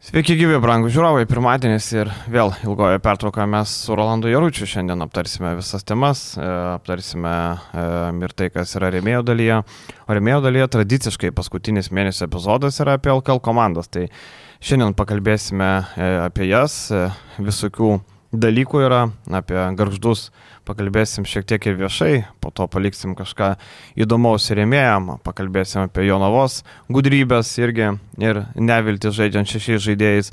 Sveiki gyvi, brangų žiūrovai, pirmadienis ir vėl ilgoje pertraukoje mes su Rolandu Jaručiu šiandien aptarsime visas temas, e, aptarsime e, ir tai, kas yra remėjo dalyje. O remėjo dalyje tradiciškai paskutinis mėnesio epizodas yra apie LKL komandas, tai šiandien pakalbėsime e, apie jas, visokių dalykų yra, apie garždus pakalbėsim šiek tiek ir viešai, po to paliksim kažką įdomaus rėmėjam, pakalbėsim apie Jonavos gudrybės irgi ir nevilti žaidžiant šešiais žaidėjais.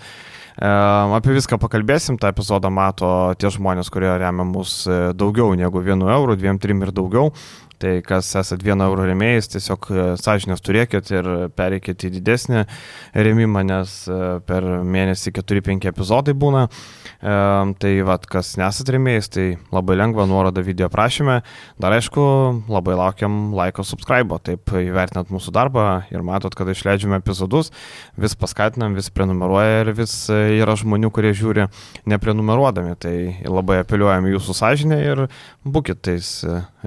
E, apie viską pakalbėsim, tą epizodą mato tie žmonės, kurie remia mus e, daugiau negu 1 eurų, 2, 3 ir daugiau. Tai kas esat vieno euro remėjais, tiesiog e, sąžinės turėkit ir pereikit į didesnį remimą, nes e, per mėnesį 4-5 epizodai būna. E, tai vad, kas nesat remėjais, tai labai lengva nuoroda video prašymė. Dar aišku, labai laukiam laiko subscribe, taip įvertinat mūsų darbą ir matot, kad išleidžiame epizodus, vis paskatinam, vis prenumeruoja ir vis yra žmonių, kurie žiūri neprenumeruodami. Tai labai apeliuojam jūsų sąžinę ir būkit tais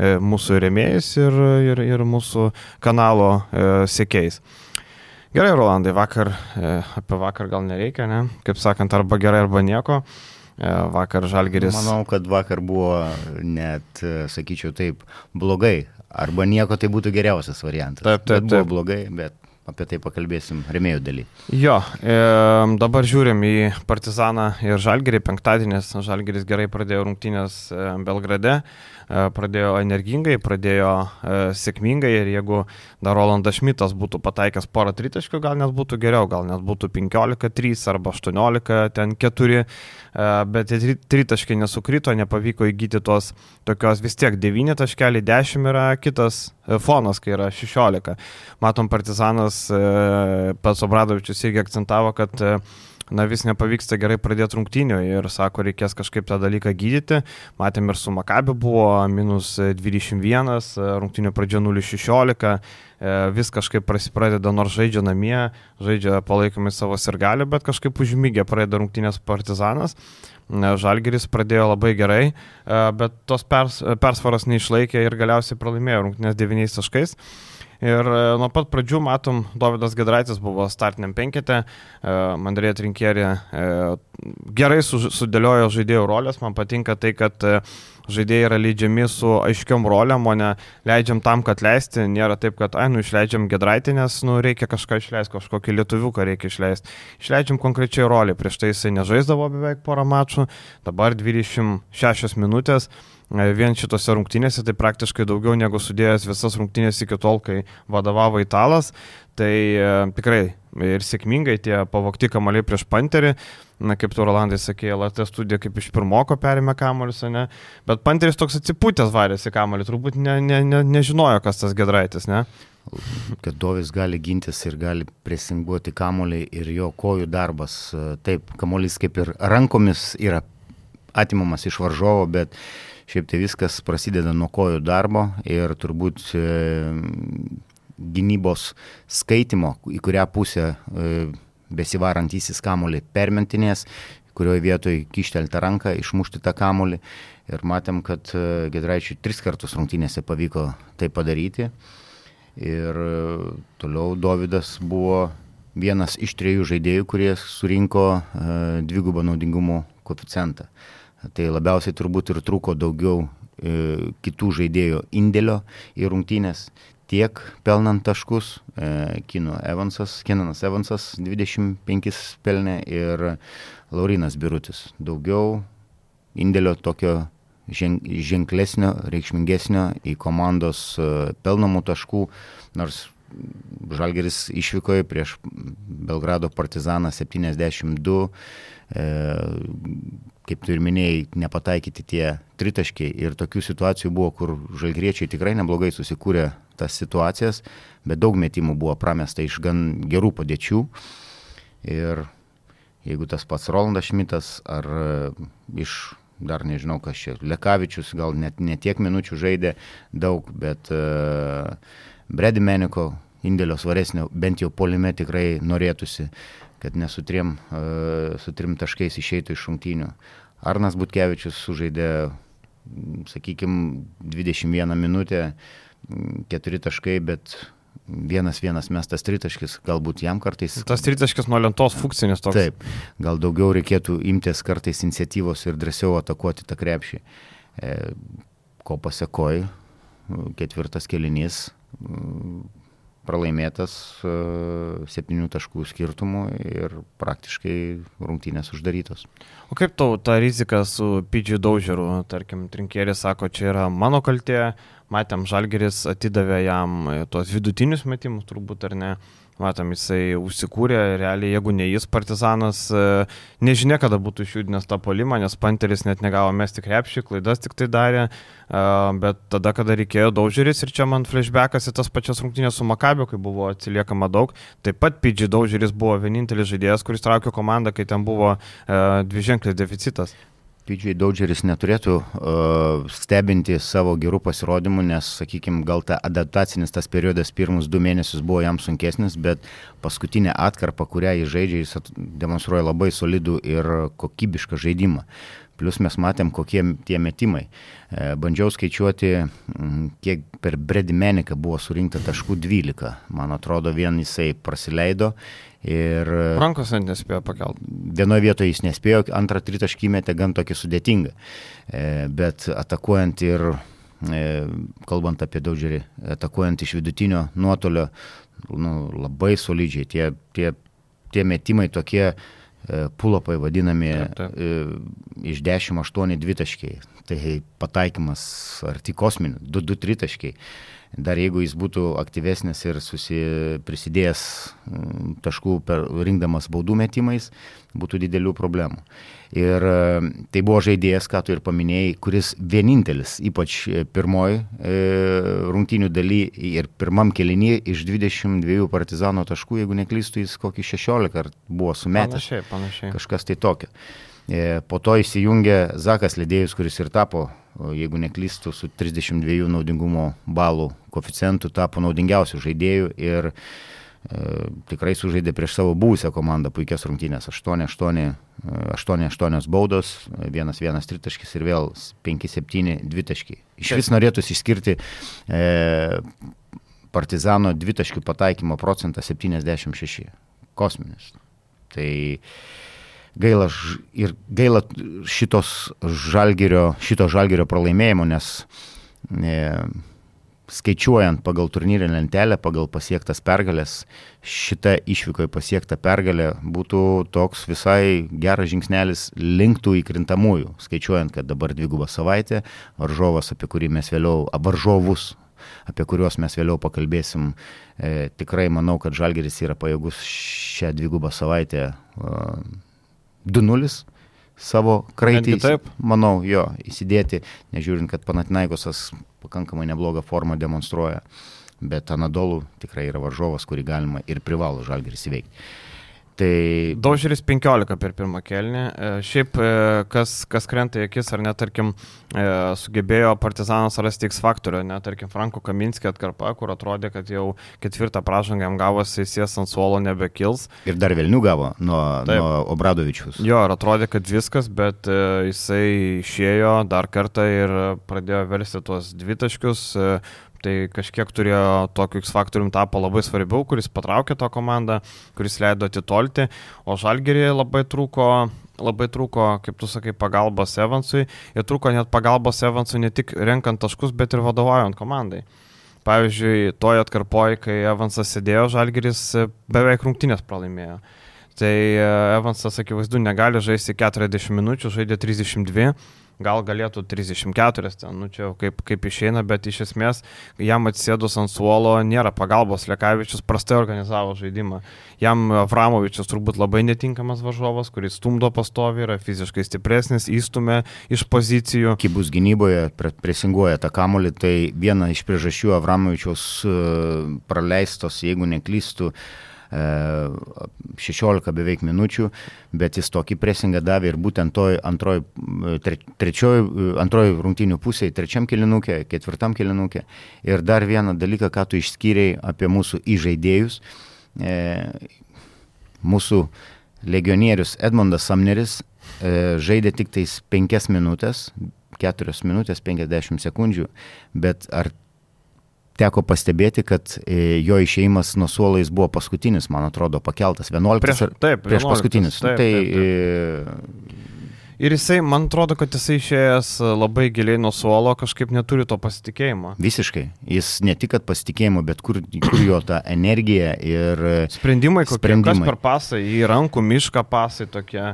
mūsų remėjais ir, ir, ir mūsų kanalo e, sėkiais. Gerai, Rolandai, vakar, e, apie vakar gal nereikia, ne? Kaip sakant, arba gerai, arba nieko. E, vakar Žalgeris. Manau, kad vakar buvo net, e, sakyčiau taip, blogai. Arba nieko tai būtų geriausias variantas. Taip, taip, taip. Buvo blogai, bet apie tai pakalbėsim remėjų daly. Jo, e, dabar žiūrim į Partizaną ir Žalgerį. Penktadienis Žalgeris gerai pradėjo rungtynės e, Belgrade. E, pradėjo energingai, pradėjo e, sėkmingai ir jeigu dar Rolandas Šmitas būtų pataikęs porą tritaškių, gal net būtų geriau, gal net būtų 15-3 arba 18, ten 4, e, bet tie tritaškiai nesukrito, nepavyko įgyti tos tokios vis tiek 9 taškelį, 10 yra kitas fonas, kai yra 16. Matom, Partizanas pats Obradovičius irgi akcentavo, kad na vis nepavyksta gerai pradėti rungtynių ir sako, reikės kažkaip tą dalyką gydyti. Matėm ir su Makabi buvo minus 21, rungtynių pradžia 016, e, vis kažkaip prasideda, nors žaidžia namie, žaidžia palaikomi savo sirgalių, bet kažkaip užmygė pradeda rungtynės partizanas. Žalgeris pradėjo labai gerai, e, bet tos pers, persvaros neišlaikė ir galiausiai pralaimėjo rungtynės 9 taškais. Ir e, nuo pat pradžių matom, Davidas Gedraitis buvo startiniam penkete, e, Mandrė Trinkierė e, gerai sudėliojo žaidėjų rolės, man patinka tai, kad žaidėjai yra leidžiami su aiškiom roliam, o ne leidžiam tam, kad leisti. Nėra taip, kad, ai, nu, išleidžiam gedraitį, nes, nu, reikia kažką išleisti, kažkokį lietuviuką reikia išleisti. Išleidžiam konkrečiai rolį. Prieš tai jisai nežaisdavo beveik porą mačų, dabar 26 minutės. E, vien šitose rungtynėse, tai praktiškai daugiau negu sudėjęs visas rungtynės iki tol, kai vadovavo Italas. Tai e, tikrai ir sėkmingai tie pavokti kamaliai prieš Panterį, na kaip tu Rolandai sakė, LT studija kaip iš pirmoko perėmė kamalius, ne? Bet Panteris toks atsipūtęs varėsi kamalį, turbūt ne, ne, ne, nežinojo, kas tas Gedraitis, ne? kad Dovis gali gintis ir gali presinguoti kamolį ir jo kojų darbas. E, taip, kamolys kaip ir rankomis yra atimamas iš varžovo, bet uh, Šiaip tai viskas prasideda nuo kojų darbo ir turbūt e, gynybos skaitimo, į kurią pusę e, besivarantysis kamolį permentinės, kurioje vietoje kištelti ranką, išmušti tą kamolį. Ir matėm, kad e, Gedraičiui tris kartus rungtynėse pavyko tai padaryti. Ir toliau Davidas buvo vienas iš trijų žaidėjų, kurie surinko dvigubą naudingumo koeficientą. Tai labiausiai turbūt ir trūko daugiau e, kitų žaidėjų indėlio į rungtynės, tiek pelnant taškus. E, Kino Evansas, Kenanas Evansas 25 pelnė ir Laurinas Birutis. Daugiau indėlio tokio ženklesnio, reikšmingesnio į komandos e, pelnomų taškų, nors Žalgeris išvykoje prieš Belgrado partizaną 72 e, kaip tu ir minėjai, nepataikyti tie tritaškiai. Ir tokių situacijų buvo, kur žalgriečiai tikrai neblogai susikūrė tas situacijas, bet daug metimų buvo pramesta iš gan gerų padėčių. Ir jeigu tas pats Rolandas Šmitas ar e, iš, dar nežinau kas čia, Lekavičius gal net ne tiek minučių žaidė daug, bet uh, Bredi Meniko indėlio svaresnio, bent jau polime tikrai norėtųsi kad ne su trim, e, su trim taškais išeitų iš šimtinių. Arnas Butkevičius sužaidė, sakykime, 21 minutę, 4 taškai, bet vienas vienas mestas tritaškis, galbūt jam kartais. Tas tritaškis nuo lentos funkcinis toks. Taip, gal daugiau reikėtų imtis kartais iniciatyvos ir drąsiau atakuoti tą krepšį. E, ko pasiekoji, ketvirtas kelinys, pralaimėtas e, septynių taškų skirtumu ir praktiškai rungtynės uždarytos. O kaip tau ta rizika su Pidžiu Daužeru, tarkim, trinkėris sako, čia yra mano kaltė, matėm, Žalgeris atidavė jam tuos vidutinius metimus, turbūt ar ne, Matom, jisai užsikūrė, realiai, jeigu ne jis, partizanas, e, nežinia, kada būtų išjudinęs tą polimą, nes Panteris net negavo mesti krepšį, klaidas tik tai darė, e, bet tada, kada reikėjo daužeris ir čia man flashbackas į tas pačias rungtynės su Makabio, kai buvo atsiliekama daug, taip pat Pidži daužeris buvo vienintelis žaidėjas, kuris traukė komandą, kai ten buvo e, dviženklis deficitas. Pidžiai Daudžeris neturėtų uh, stebinti savo gerų pasirodymų, nes, sakykime, gal ta adaptacinis tas periodas pirmus du mėnesius buvo jam sunkesnis, bet paskutinė atkarpa, kurią jis žaidžia, jis demonstruoja labai solidų ir kokybišką žaidimą. Plus mes matėm, kokie tie metimai. E, bandžiau skaičiuoti, kiek per Bredimeniką buvo surinkta taškų 12. Man atrodo, vien jisai praleido Ir Rankos net nespėjo pakelti. Vienoje vietoje jis nespėjo, antrą tritaškį metė gan tokį sudėtingą. E, bet atakuojant ir, e, kalbant apie daugelį, atakuojant iš vidutinio nuotolio, nu, labai solidžiai. Tie, tie, tie metimai tokie e, pulopai vadinami taip, taip. E, iš 10-8 dvitaškiai. Tai pataikymas arti kosminių, 2-2 tritaškiai. Dar jeigu jis būtų aktyvesnis ir prisidėjęs mm, taškų per, rinkdamas baudų metimais, būtų didelių problemų. Ir e, tai buvo žaidėjas, ką tu ir paminėjai, kuris vienintelis, ypač pirmoji e, rungtinių daly ir pirmam kelinį iš 22 partizano taškų, jeigu neklystų, jis kokį 16 ar buvo sumetęs. Panašiai, panašiai. Kažkas tai tokio. E, po to įsijungė Zakas Ledėjus, kuris ir tapo jeigu neklystų, su 32 naudingumo balų koficientų tapo naudingiausių žaidėjų ir e, tikrai sužaidė prieš savo buvusią komandą puikias rungtynės. 8-8 baudos, 1-1 tritaškis ir vėl 5-7 dvitaškiai. Iš vis norėtųsi išskirti e, Partizano dvitaškių pataikymo procentą 76. Kosminis. Tai gaila ir gaila šitos žalgerio, šito žalgerio pralaimėjimo, nes e, skaičiuojant pagal turnyrę lentelę, pagal pasiektas pergalės, šita išvykoje pasiekta pergalė būtų toks visai geras žingsnelis linktų įkrintamųjų, skaičiuojant, kad dabar dvigubą savaitę, varžovas, apie kurį mes vėliau, varžovus, apie kuriuos mes vėliau pakalbėsim, e, tikrai manau, kad Žalgeris yra pajėgus šią dvigubą savaitę e, 2-0 savo kraitį, manau, jo, įsidėti, nežiūrint, kad Panatinaikosas pakankamai neblogą formą demonstruoja, bet Anadolų tikrai yra varžovas, kurį galima ir privalo žalgeris įveikti. Tai... Daužeris 15 per pirmą kelnį. E, šiaip, e, kas, kas krenta į akis, ar net, tarkim, e, sugebėjo Partizanas rasti X faktorių, net, tarkim, Franko Kaminskį atkarpa, kur atrodė, kad jau ketvirtą pražangą jam gavosi, jis ant suolo nebekils. Ir dar vėlnių gavo nuo, Taip. nuo Obradovičius. Jo, ir atrodė, kad viskas, bet jisai išėjo dar kartą ir pradėjo versti tuos dvitaškius tai kažkiek turėjo tokiu X faktorium tapo labai svarbiau, kuris patraukė tą komandą, kuris leido atitolti, o Žalgerį labai trūko labai trūko, kaip tu sakai, pagalbos Evansui ir trūko net pagalbos Evansui ne tik renkant taškus, bet ir vadovaujant komandai. Pavyzdžiui, toje atkarpoje, kai Evansas sėdėjo, Žalgeris beveik rungtynės pralaimėjo. Tai e, Evansas, akivaizdu, negali žaisti 40 minučių, žaidė 32 gal galėtų 34, ten, nu čia kaip, kaip išeina, bet iš esmės jam atsėdus ant suolo nėra pagalbos, Lekavičius prastai organizavo žaidimą. Jam Avramovičius turbūt labai netinkamas varžovas, kuris stumdo pastovi, yra fiziškai stipresnis, įstumė iš pozicijų. Kibus gynyboje presinguoja tą kamolį, tai viena iš priežasčių Avramovičiaus e, praleistos, jeigu neklystų, 16 beveik minučių, bet jis tokį presingą davė ir būtent toj antroj, tre, trečioj, antroj rungtinių pusėje, trečiam kilinukė, ketvirtam kilinukė. Ir dar vieną dalyką, ką tu išskyrei apie mūsų įžaidėjus. E, mūsų legionierius Edmondas Samneris e, žaidė tik tais 5 minutės, 4 minutės 50 sekundžių, bet ar teko pastebėti, kad e, jo išėjimas nuo suolo jis buvo paskutinis, man atrodo, pakeltas 11 Prieš, ar- taip, prieš 11, paskutinis. Taip, tai taip, taip. e, Ir jisai, man atrodo, kad jisai išėjęs labai giliai nuo suolo kažkaip neturi to pasitikėjimo. visiškai. Jis ne tik, pasitikėjimo, bet kur, kur jo ta energija ir e, Sprendimai, kokie Sprendimai. per pasą, į rankų mišką pasai tokie,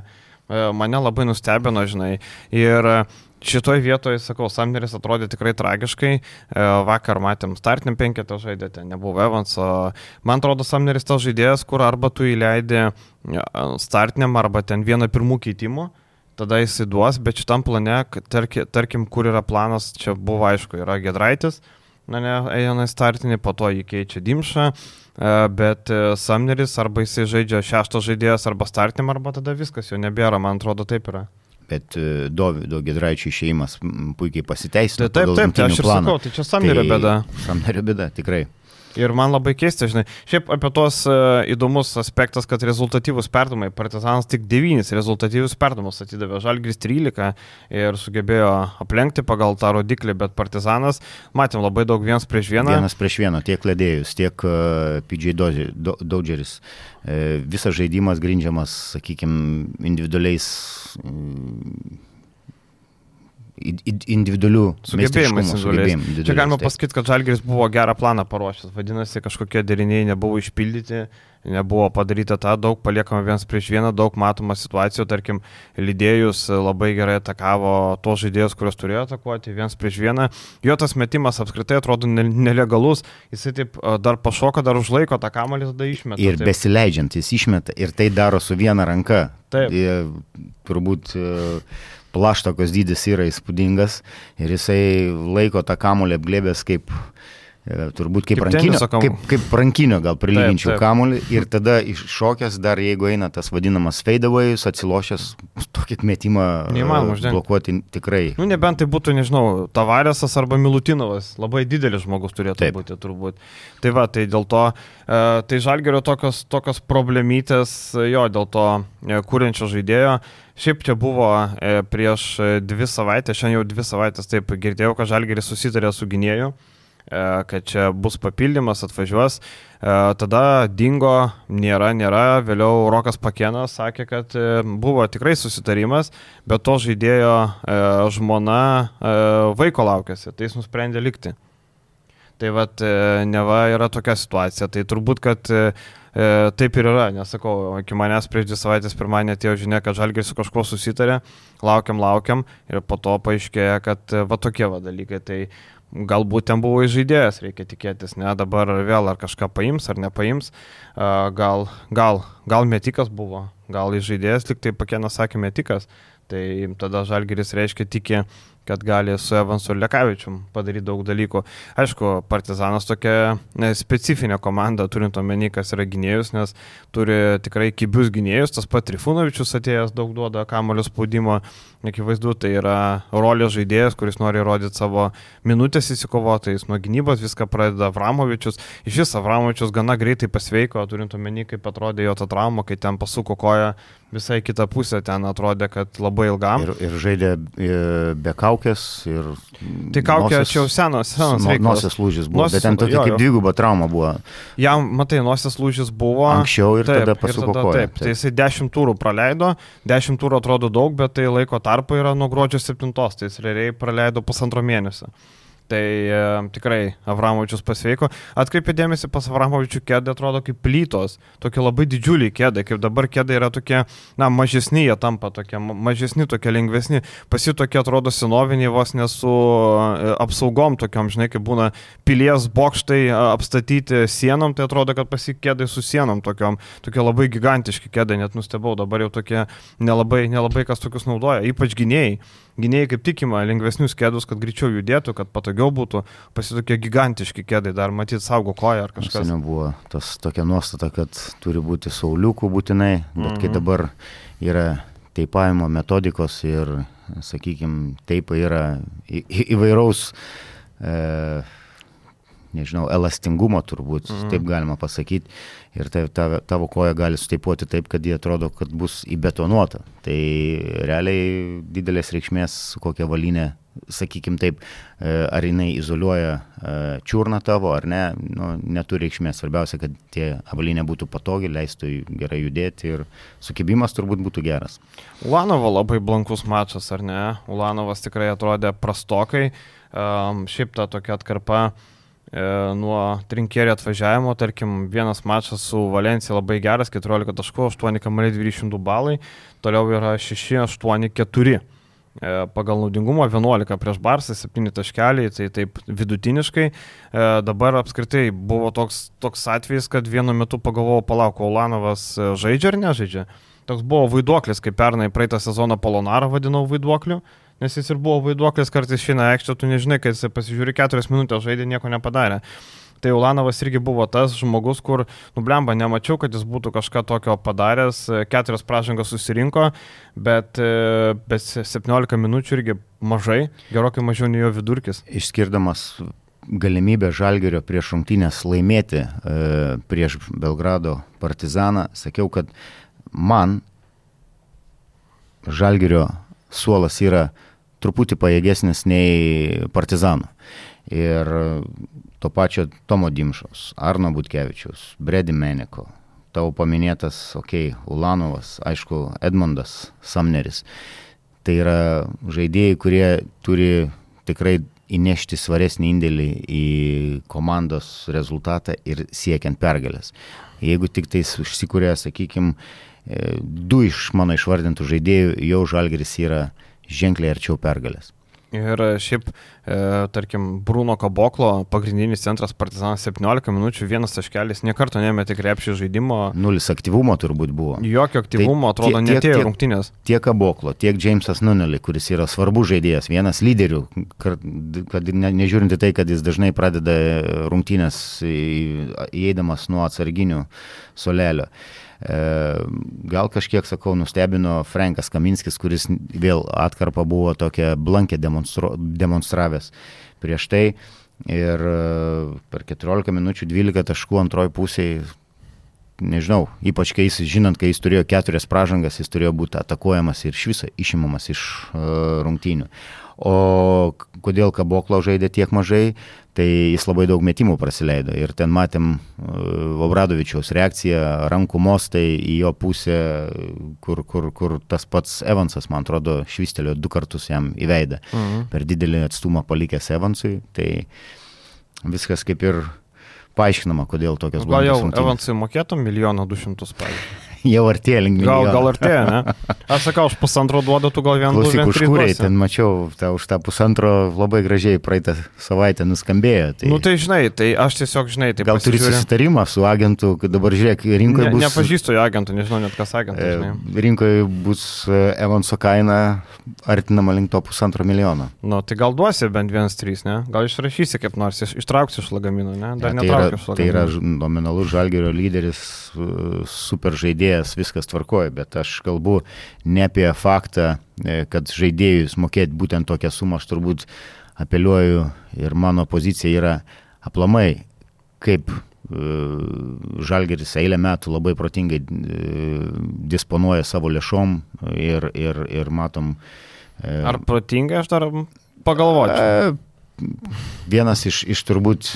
mane labai nustebino, žinai. Ir e, šitoj vietoje, sakau, Samneris atrodė tikrai tragiškai. E, Vakar matėm startinį penketą žaidėte, nebuvo Evanso. Man atrodo, Samneris tas žaidėjas, kur arba tu įleidai e, startiniam, arba ten vieną pirmų keitimų. Tada jis įduos, bet šitam plane, tarkim, kur yra planas, čia buvo aišku, yra Gedraitis, na ne, eina į startinį, po to jį keičia Dimša, e, bet Samneris arba jisai žaidžia šešto žaidėjas arba startinį, arba tada viskas jo nebėra, man atrodo taip yra. Bet e, Dovydo Gedraičio išėjimas puikiai pasiteisino. Tai taip, pagal taip, tai aš ir planą. sakau, tai čia Samnerio bėda. Samnerio bėda, tikrai. Ir man labai keista, žinai, šiaip apie tos uh, įdomus aspektas, kad rezultatyvus perdumai, Partizanas tik 9 rezultatyvius perdumus atidavė, Žalgris 13 ir sugebėjo aplenkti pagal tą rodiklį, bet Partizanas, matėm labai daug vienas prieš vieną. Vienas prieš vieną, tiek Ledėjus, tiek uh, PJ Dozi- Do- Dodgeris. E, visas žaidimas grindžiamas, sakykime, individualiais. i- individualių Sugebėjimais sugebėjimų Čia galima pasakyti, kad Žalgiris buvo gerą planą paruošęs, vadinasi, kažkokie deriniai nebuvo išpildyti, nebuvo padaryta tą, daug paliekama vienas prieš vieną, daug matoma situacijų, tarkim, lydėjus labai gerai atakavo tos žaidėjus, kuriuos turėjo atakuoti, vienas prieš vieną. Jo tas metimas apskritai atrodo ne- nelegalus, jisai taip a, dar pašoka, dar užlaiko tą kamalį, tada išmeta. Ir taip. besileidžiant jis išmeta ir tai daro su viena ranka. Taip. Ir, turbūt e, plaštokos dydis yra įspūdingas ir jisai laiko tą kamulį apglėbęs kaip turbūt kaip, Kaip rankinio, kamuolį. kaip, kaip rankinio gal prilyginčiau Taip, taip. kamulį ir tada iššokęs dar jeigu eina tas vadinamas fadeawayus, atsilošęs tokį metimą e, Neįmanoma uždengt. blokuoti tikrai. Nu, nebent tai būtų, nežinau, Tavarėsas arba Milutinovas. Labai didelis žmogus turėtų Taip. Būti, turbūt. Tai va, tai dėl to, e, tai Žalgerio tokios, tokios problemytės, e, jo, dėl to e, kūrenčio žaidėjo. Šiaip čia buvo e, prieš e, dvi savaitės, šiandien jau dvi savaitės taip girdėjau, kad Žalgeris susitarė su gynėju e, kad čia bus papildymas, atvažiuos. Tada dingo, nėra, nėra. Vėliau Rokas Pakenas sakė, kad e, buvo tikrai susitarimas, bet to žaidėjo e, žmona e, vaiko laukėsi, tai jis nusprendė likti. Tai vad, neva yra tokia situacija. Tai turbūt, kad taip ir yra, nesakau, iki manęs prieš dvi savaitės pirmąjį atėjo žinia, kad Žalgiris su kažkuo susitarė, laukiam, laukiam ir po to paaiškėjo, kad va tokie va dalykai. Tai galbūt ten buvo žaidėjas, reikia tikėtis, ne, dabar vėl ar kažką paims ar nepaims, gal, gal, gal metikas buvo, gal žaidėjas, tik tai pakienas sakė metikas, tai tada Žalgiris reiškia tiki, kad gali su Evansu Lekavičium padaryti daug dalykų. Aišku, Partizanas tokia specifinė komanda, turint omeny, kas yra gynėjus, nes turi tikrai kibius gynėjus, tas pat Trifunovičius atėjęs daug duoda kamulio spaudimo, akivaizdu, tai yra rolės žaidėjas, kuris nori rodyti savo minutės įsikovotojais, nuo gynybos viską pradeda. Avramovičius, iš vis Avramovičius gana greitai pasveiko, turint omeny, kaip atrodė jo ta trauma, kai ten pasuko koją visai kitą pusę, ten atrodė, kad labai ilgam. Ir, ir žaidė e, be kaukės ir... Tai kaukė nosies- čia jau senas, senas no-. Nosies lūžis buvo, Nosies- bet ten tokia kaip dviguba trauma buvo Jam, matai, nosies lūžis buvo. anksčiau ir tada pasuko koją. Taip, tai jisai 10 turų praleido, 10 turų atrodo daug, bet tai laiko tarpai yra nuo gruodžio 7, tai jis realiai praleido pusantro mėnesio. Tai e, tikrai Avramovičius pasveiko. Atkreipė dėmesį pas Avramovičių kėdę atrodo kaip plytos, tokie labai didžiuliai kėdai, kaip dabar kėdai yra tokie, na, mažesni jie tampa, tokie ma- mažesni, tokie lengvesni. Pasi tokie atrodo senoviniai vos nesu e, apsaugom, tokiam, žinai, kaip būna pilies bokštai e, apstatyti sienom, tai atrodo, kad pasikėdai su sienom tokiom, tokie labai gigantiški kėdai, net nustebau, dabar jau tokie nelabai, nelabai kas tokius naudoja, ypač gynėjai. Gynėjai kaip tikima lengvesnius kėdus, kad greičiau judėtų, kad patogiau būtų, pasitokie gigantiški kėdai, dar matyt saugo koją ar kažkas. Seniau buvo tas tokia nuostata, kad turi būti sauliukų būtinai, bet kai Mhm. dabar yra teipavimo metodikos ir, sakykime, teipai yra į, į, įvairaus, e, nežinau, elastingumo turbūt, mm. taip galima pasakyti. Ir tai, tavo, tavo koja gali suteipuoti taip, kad jie atrodo, kad bus įbetonuota. Tai realiai didelės reikšmės, su kokia valinė sakykime taip, e, ar jinai izoliuoja e, čiurną tavo ar ne, nu, neturi reikšmės. Svarbiausia, kad tie avalinė būtų patogi, leistų gerai judėti ir sukibimas turbūt būtų geras. Ulanovo labai blankus mačas, ar ne? Ulanovas tikrai atrodė prastokai. Um, šiaip ta tokia atkarpa nuo trinkėrio atvažiavimo, tarkim, vienas mačas su Valencija labai geras, 14 taškų, 8 kamaliai 200 balai, toliau yra 6, 8, 4 E, pagal naudingumą 11 prieš Barsą, 7 taškeliai, tai taip vidutiniškai. E, dabar apskritai buvo toks, toks atvejis, kad vienu metu pagalvojau, palauk, Olanovas e, žaidžia ar nežaidžia. Toks buvo vaiduoklis, kaip pernai praeitą sezoną Polonarą vadinau vaiduokliu, nes jis ir buvo vaiduoklis, kartais šiandien aikštė, tu nežinai, kad jis pasižiūri 4 minutės žaidė, nieko nepadarė. Tai Ulanovas irgi buvo tas žmogus, kur, nublemba, nemačiau, kad jis būtų kažką tokio padaręs, keturias pražangas susirinko, bet, e, bet 17 minučių irgi mažai, gerokai mažiau nei jo vidurkis. Išskirdamas galimybę Žalgerio prieš rungtynės laimėti e, prieš Belgrado partizaną, sakiau, kad man Žalgerio suolas yra truputį pajėgesnis nei partizanų. Ir to pačio Tomo Dimšos, Arno Butkevičius, Bredi Meniko, tavo paminėtas, okei, okay, Ulanovas, aišku, Edmundas Samneris. Tai yra žaidėjai, kurie turi tikrai įnešti svaresnį indėlį į komandos rezultatą ir siekiant pergalės. Jeigu tik tais užsikūrė, sakykime, du iš mano išvardintų žaidėjų, jau žalgeris yra ženkliai arčiau pergalės. Ir šiaip, e, tarkim, Bruno Kaboklo, pagrindinis centras Partizanas 17 minučių, vienas taškelis, niekarto nemetė krepšį žaidimo. Nulis aktyvumo turbūt buvo. Jokio aktyvumo, tai atrodo, tiek, netėjo rungtynės. Tiek Kaboklo, tiek Jamesas Nunelį, kuris yra svarbus žaidėjas, vienas lyderių, kad, kad ne, nežiūrint į tai, kad jis dažnai pradeda rungtynės įeidamas nuo atsarginių solelio. E, gal kažkiek, sakau, nustebino Frankas Kaminskis, kuris vėl atkarpą buvo tokia blankė demonstravęs prieš tai. Ir e, per 14 minučių 12 taškų antroji pusėje, nežinau, ypač kai jis, žinant, kai jis turėjo keturias pražangas, jis turėjo būti atakuojamas ir iš viso išimamas iš uh, rungtynių. O kodėl Kaboklo žaidė tiek mažai, tai jis labai daug metimų praleido. Ir ten matėm uh, Obradovičiaus reakciją, rankų mostai į jo pusę, kur, kur, kur tas pats Evansas, man atrodo, švistelio du kartus jam į veidą. Mhm. Per didelį atstumą palikęs Evansui. Tai viskas kaip ir paaiškinama, kodėl tokios buvo. Gal jau Evansui mokėtum milijoną du šimtus, pavyzdžiui jau artėja link milijono. Gal, gal artėja, ne? Aš sakau, už pusantro duodu, tu gal vieną. Klausyk, užkūrėjai, ten mačiau, ta, už tą pusantro labai gražiai praeitą savaitę nuskambėjo. Tai... Nu tai žinai, tai aš tiesiog žinai, tai gal turi susitarimą su agentu, kad dabar žiūrėk, rinkoje ne, bus... Nepažįstu jo agentų, nežinau net kas agentas. E, rinkoje bus e, Evanso kaina artinama link to pusantro milijono. Nu tai gal duosi bent vienas trys, ne? Gal išrašysi kaip nors, ištrauksi iš lagamino, ne? Dar ja, tai, yra, tai yra nominalus žalgerio lyderis, e, super žaidėjas, viskas tvarko tvarkoja, bet aš kalbu ne apie faktą, e, kad žaidėjus mokėti būtent tokią sumą, aš turbūt apeliuoju ir mano pozicija yra aplamai, kaip e, Žalgeris eilę metų labai protingai e, disponuoja savo lėšom ir, ir, ir matom. Ar protingai aš dar pagalvočiau? Vienas iš, iš turbūt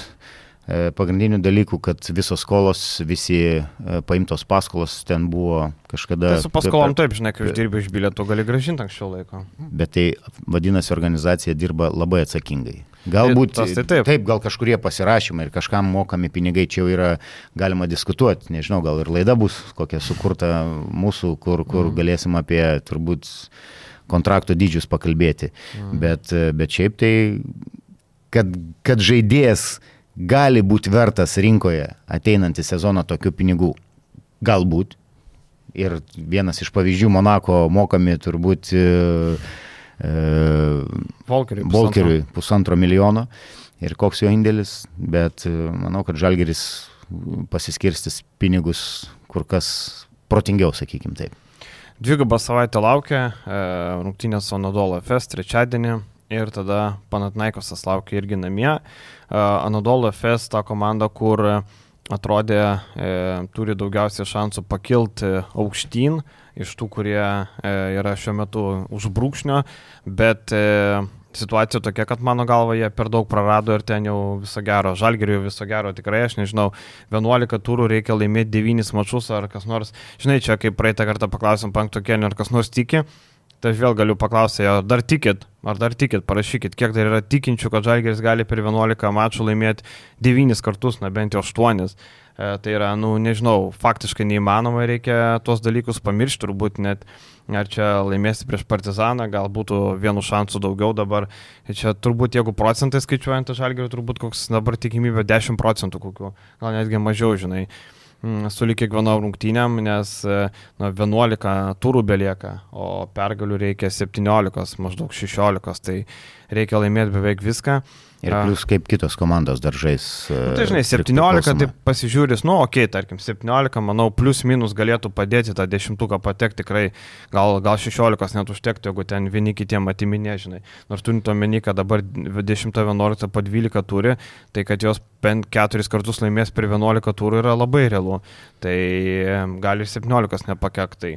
pagrindinių dalykų, kad visos skolos, visi e, paimtos paskolos ten buvo kažkada. Tai su paskolom taip, žinai, kai uždirbi iš bilietų, gali gražinti anksčiau laiko. Bet tai vadinasi, organizacija dirba labai atsakingai. Galbūt tai, tai taip. taip, gal kažkurie pasirašymai ir kažkam mokami pinigai čia jau yra galima diskutuoti, nežinau, gal ir laida bus kokia sukurta mūsų, kur, kur mm. galėsim apie turbūt kontrakto dydžius pakalbėti. Mm. Bet, bet šiaip tai, kad, kad žaidėjas gali būti vertas rinkoje ateinantį sezoną tokių pinigų? Galbūt. Ir vienas iš pavyzdžių Monako mokami turbūt e, e Volkeriui, Volkeriui pusantro. pusantro milijono. Ir koks jo indėlis, bet e, manau, kad Žalgeris pasiskirstis pinigus kur kas protingiau, sakykim taip. Dvigubą savaitę laukia, e, rungtynės Sonadolo FS trečiadienį ir tada Panatnaikosas laukia irgi namie. Anadolo FS ta komanda, kur atrodė e, turi daugiausiai šansų pakilti aukštyn iš tų, kurie e, yra šiuo metu už brūkšnio, bet e, situacija tokia, kad mano galva jie per daug prarado ir ten jau viso gero, žalgeriu viso gero, tikrai aš nežinau, 11 turų reikia laimėti 9 mačius ar kas nors, žinai, čia kaip praeitą kartą paklausim penkto kelnio, ar kas nors tiki, tai aš vėl galiu paklausti, ar dar tikit, ar dar tikit, parašykit, kiek dar yra tikinčių, kad žalgeris gali per 11 mačų laimėti 9 kartus, na bent jau 8. E, tai yra, nu, nežinau, faktiškai neįmanoma, reikia tuos dalykus pamiršti, turbūt net ar čia laimėsi prieš Partizaną, gal būtų vienu šansu daugiau dabar. Čia turbūt, jeigu procentai skaičiuojant žalgerį, turbūt koks dabar tikimybė 10 procentų kokių, gal netgi mažiau, žinai mm, su lyg kiekvienom rungtynėm, nes na, 11 turų belieka, o pergalių reikia 17, maždaug 16, tai reikia laimėti beveik viską. Ir plus kaip kitos komandos daržais. Nu, tai žinai, 17, tai pasižiūrės, nu, okei, okay, tarkim, 17, manau, plus minus galėtų padėti tą dešimtuką patekti tikrai, gal, gal 16 net užtektų, jeigu ten vieni kitiem atiminė, žinai. Nors turint omeny, kad dabar 10-11 po 12 turi, tai kad jos bent 4 kartus laimės per 11 turų yra labai realu. Tai gali ir 17 nepakektai.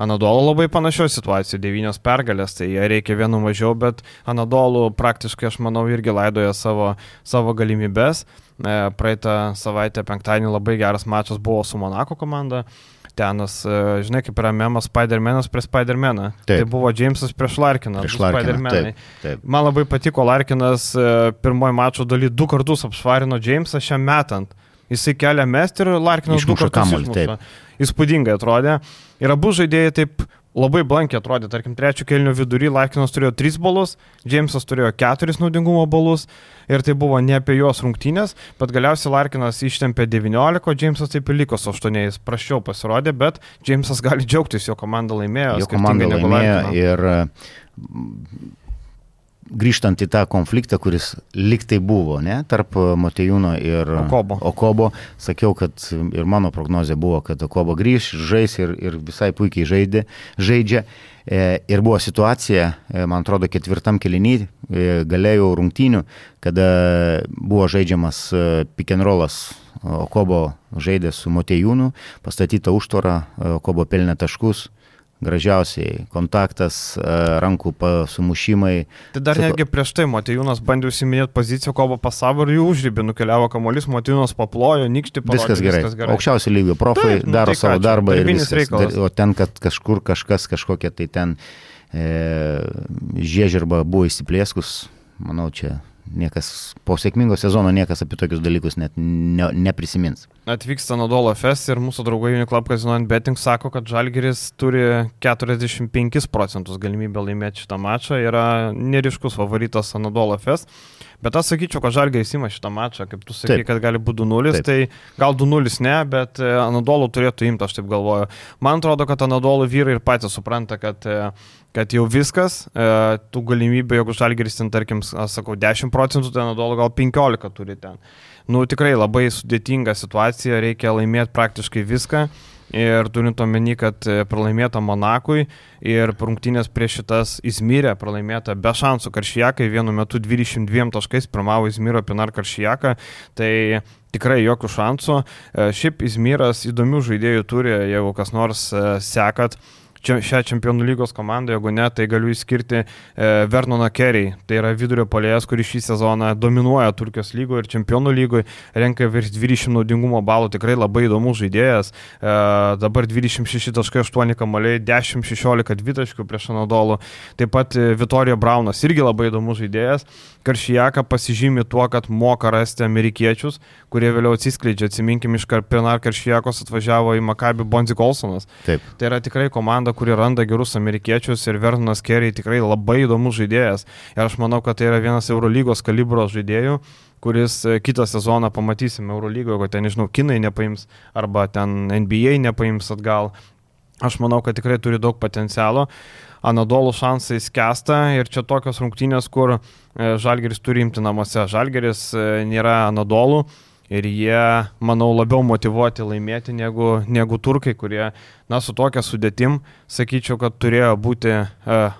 Anadolu labai panašioje situacijoje, devynios pergalės, tai jie reikia vienu mažiau, bet Anadolu praktiškai, aš manau, irgi laidoja savo, savo galimybės. E, praeitą savaitę penktadienį labai geras mačas buvo su Monako komanda. Tenas, e, žinai, kaip yra memas Spider-Manas prie Spider-Maną. Tai buvo Jamesas prieš Larkiną. Prieš Larkiną. Taip, taip. Man labai patiko Larkinas e, pirmojo mačo daly du kartus apšvarino Jamesą šiam metant. Jisai kelia mest ir Larkinas du kartus kamuolį įspūdingai atrodė. Ir abu žaidėjai taip labai blankiai atrodė, tarkim, trečio kelnių vidury Laikinas turėjo 3 balus, Džeimsas turėjo 4 naudingumo balus ir tai buvo ne apie juos rungtynės, bet galiausiai Larkinas ištempė 19, o Džeimsas taip ir liko su 8, jis prašiau pasirodė, bet Džeimsas gali džiaugtis, jo komanda laimėjo. Jo komanda laimėjo ir grįžtant į tą konfliktą, kuris liktai buvo, ne, tarp Matejūno ir Okobo. Okobo, sakiau, kad ir mano prognozija buvo, kad Okobo grįž, žais ir, ir visai puikiai žaidė, žaidžia. E, ir buvo situacija, e, man atrodo, ketvirtam kelinį e, galėjau rungtynių, kada buvo žaidžiamas pikenrolas Okobo žaidė su Motejūnu, pastatyta užtvara, Okobo pelnė taškus gražiausiai kontaktas, e, rankų sumušimai. Tai dar netgi prieš tai Matijūnas bandė užsiminėti poziciją, kovo pasavo ir jų užrybį, nukeliavo kamuolys, Matijūnas paplojo, nikšti parodė. Viskas gerai. Viskas gerai. Aukščiausio lygio profai tai, nu, daro tai savo ką, darbą ir viskas. Reikalas. O ten, kad kažkur kažkas, kažkokia tai ten e, žiežirba buvo įsiplėskus, manau, čia niekas po sėkmingo sezono niekas apie tokius dalykus net ne, neprisimins. Atvyksta Nadolo Fest ir mūsų draugai Uniclub Casino Betting sako, kad Žalgiris turi 45 procentus galimybę laimėti šitą mačą, yra neriškus favoritas Nadolo Fest. Bet aš sakyčiau, kad Žalgiris įma šitą mačą, kaip tu sakai, taip. kad gali būti 2-0, tai gal 2-0 ne, bet e, Anadolu turėtų imti, aš taip galvoju. Man atrodo, kad Anadolu vyrai ir patys supranta, kad uh, kad jau viskas, e, tų galimybių, jeigu Žalgeris ten, tarkim, aš sakau, 10 procentų, ten Nadolo gal 15 turi ten. Nu, tikrai labai sudėtinga situacija, reikia laimėti praktiškai viską. Ir turint omeny, kad e, pralaimėta Monakui ir rungtynės prieš šitas Izmyrė pralaimėta be šansų Karšijakai, vienu metu 22 taškais pirmavo Izmyro Pinar Karšijaka, tai tikrai jokių šansų. E, šiaip Izmyras įdomių žaidėjų turi, jeigu kas nors sekat šią čempionų lygos komandą, jeigu ne, tai galiu įskirti e, Vernoną Kerry. Tai yra vidurio polėjas, kuris šį sezoną dominuoja Turkijos lygoje ir čempionų lygoje, renka virš 20 naudingumo balų, tikrai labai įdomus žaidėjas. E, dabar 26.8 kamaliai, 10-16 dvitaškių prieš Anadolų. Taip pat e, Vitorijo Braunas irgi labai įdomus žaidėjas. Karšijaka pasižymi tuo, kad moka rasti amerikiečius, kurie vėliau atsiskleidžia. Atsiminkim, iš Pinar Karšijakos atvažiavo į Makabį Bonzi Kolsonas. Taip. Tai yra tikrai komanda, kuri randa gerus amerikiečius ir Vernas Kerry tikrai labai įdomus žaidėjas. Ir aš manau, kad tai yra vienas Eurolygos kalibro žaidėjų kuris e, kitą sezoną pamatysime Eurolygoje, kad ten, nežinau, kinai nepaims arba ten NBA nepaims atgal. Aš manau, kad tikrai turi daug potencialo. Anadolų šansai skęsta ir čia tokios rungtynės, kur e, Žalgeris turi imti namuose. Žalgeris e, nėra Anadolų ir jie, manau, labiau motivuoti laimėti negu, negu turkai, kurie na, su tokia sudėtim, sakyčiau, kad turėjo būti e,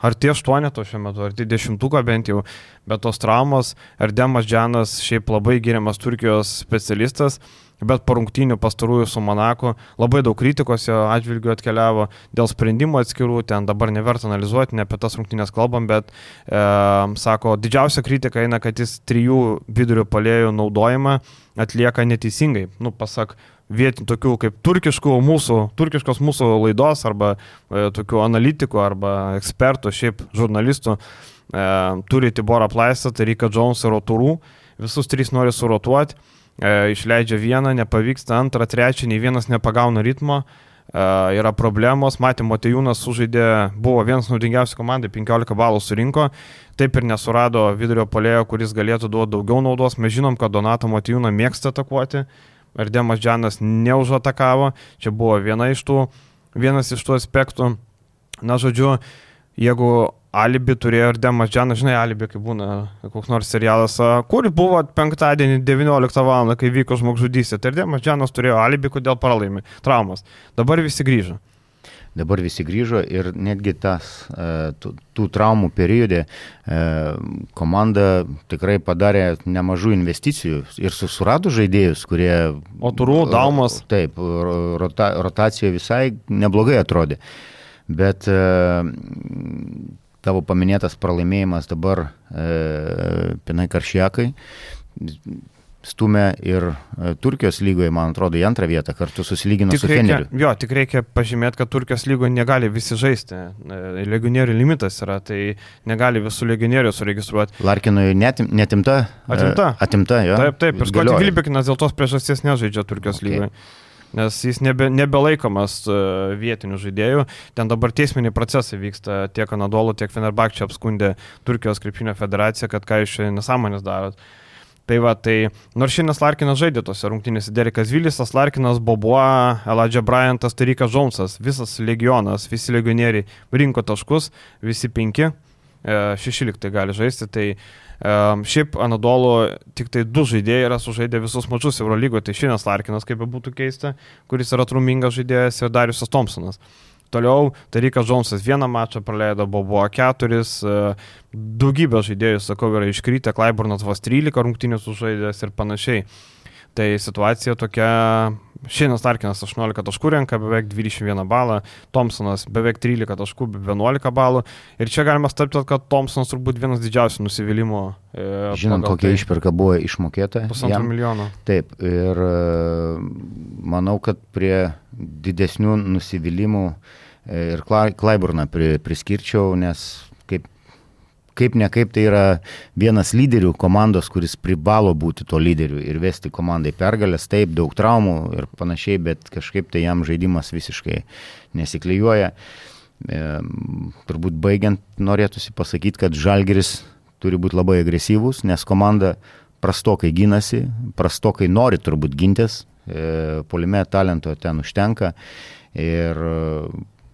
arti aštuoneto šiuo metu, arti dešimtuko bent jau, bet tos traumos, Erdemas Džanas šiaip labai geriamas Turkijos specialistas, bet po rungtynių pastarųjų su Monaku labai daug kritikos jo atžvilgių atkeliavo dėl sprendimų atskirų, ten dabar neverta analizuoti, ne apie tas rungtynės kalbam, bet e, sako, didžiausia kritika eina, kad jis trijų vidurio palėjų naudojimą atlieka neteisingai. Nu, pasak vietinių tokių kaip turkiškų mūsų, turkiškos mūsų laidos arba e, tokių analitikų arba ekspertų, šiaip žurnalistų, e, turi Tiborą Plaistą, Tarika Jones ir Roturų, visus trys nori surotuoti, e, išleidžia vieną, nepavyksta antrą, trečią, nei vienas nepagauna ritmo. E, yra problemos, matė, Motejūnas sužaidė, buvo vienas naudingiausių komandai, 15 balų surinko, taip ir nesurado vidurio polėjo, kuris galėtų duoti daugiau naudos. Mes žinom, kad Donato Motejūną mėgsta atakuoti, Ardemas Džanas neužatakavo, čia buvo viena iš tų, vienas iš tų aspektų. Na, žodžiu, jeigu alibi turėjo Ardemas Džanas, žinai, alibi, kai būna koks nors serialas, kur buvo penktadienį 19 val. kai vyko žmogžudystė, tai Ardemas Džanas turėjo alibi, kodėl pralaimi, traumas. Dabar visi grįžo dabar visi grįžo ir netgi tas, e, tų, tų traumų periode e, komanda tikrai padarė nemažų investicijų ir susirado žaidėjus, kurie... O turų, daumas. Taip, rota, rotacija visai neblogai atrodė. Bet e, tavo paminėtas pralaimėjimas dabar Pinai Karšiakai stumia ir e, Turkijos lygoje, man atrodo, į antrą vietą kartu susilygino tik su Feneriu. Jo, tik reikia pažymėti, kad Turkijos lygoje negali visi žaisti. E, legionierių limitas yra, tai negali visų legionierių suregistruoti. Larkinui netim, netimta? E, atimta. Atimta, jo. Taip, taip. Ir Skoti Gilbekinas dėl tos priežasties nežaidžia Turkijos okay. lygoje. Nes jis nebe, nebelaikomas vietinių žaidėjų. Ten dabar teisminiai procesai vyksta tiek Anadolu, tiek Fenerbakčia apskundė Turkijos krepšinio federaciją, kad ką iš nesąmonės darot. Tai va, tai nors šiandien Larkinas žaidė tose rungtynėse, Derekas Vilisas, Larkinas, Boboa, Eladžia Bryantas, Tarikas Džonsas, visas legionas, visi legionieriai rinko taškus, visi penki, e, šeši liktai gali žaisti, tai um, šiaip Anadolu tik tai du žaidėjai yra sužaidę visus mačius Eurolygoje, tai šiandien Larkinas, kaip būtų keista, kuris yra trumingas žaidėjas ir Dariusas Thompsonas. Toliau Tarikas Džonsas vieną mačą praleido, buvo keturis, e, daugybė žaidėjų, sakau, yra iškrytę, Klaiburnas vos 13 rungtynių sužaidęs ir panašiai. Tai situacija tokia, šiandien Starkinas 18 taškų renka, beveik 21 balą, Thompsonas beveik 13 taškų, 11 balų. Ir čia galima staptelt, kad Thompsonas turbūt vienas didžiausių nusivylimų. E, Žinant, kokia tai. išperka buvo išmokėta. Pusantro milijono. Taip, ir e, manau, kad prie didesnių nusivylimų e, ir Klaiburną priskirčiau, nes kaip ne kaip tai yra vienas lyderių komandos, kuris privalo būti to lyderiu ir vesti komandai pergalės, taip, daug traumų ir panašiai, bet kažkaip tai jam žaidimas visiškai nesiklyjuoja. E, turbūt baigiant norėtųsi pasakyti, kad Žalgeris turi būti labai agresyvus, nes komanda prastokai gynasi, prastokai nori turbūt gintis, e, polime talento ten užtenka. Ir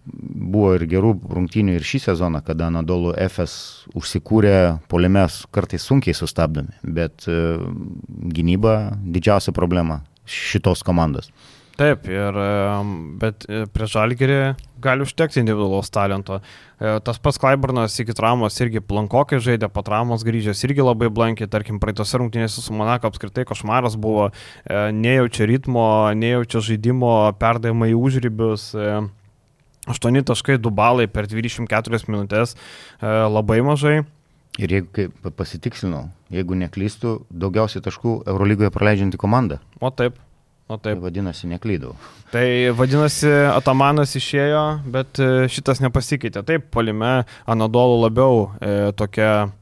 buvo ir gerų rungtynių ir šį sezoną, kada Anadolu FS užsikūrė polėmės kartais sunkiai sustabdomi, bet e, gynyba didžiausia problema šitos komandos. Taip, ir, bet e, prie Žalgerį gali užtekti individualaus talento. E, tas pats Klaiburnas iki traumos irgi plankokai žaidė, po traumos grįžęs irgi labai blankiai, tarkim, praeitose rungtynėse su Monako apskritai košmaras buvo, nejaučia ritmo, nejaučia žaidimo, perdavimai užrybius. 8 taškai, 2 balai per 24 minutės, e, labai mažai. Ir jeigu, pasitikslinau, jeigu neklystų, daugiausiai taškų Eurolygoje praleidžianti komanda. O taip. O taip. Tai vadinasi, neklydau. Tai vadinasi, Atamanas išėjo, bet e, šitas nepasikeitė. Taip, palime Anadolu labiau e, tokia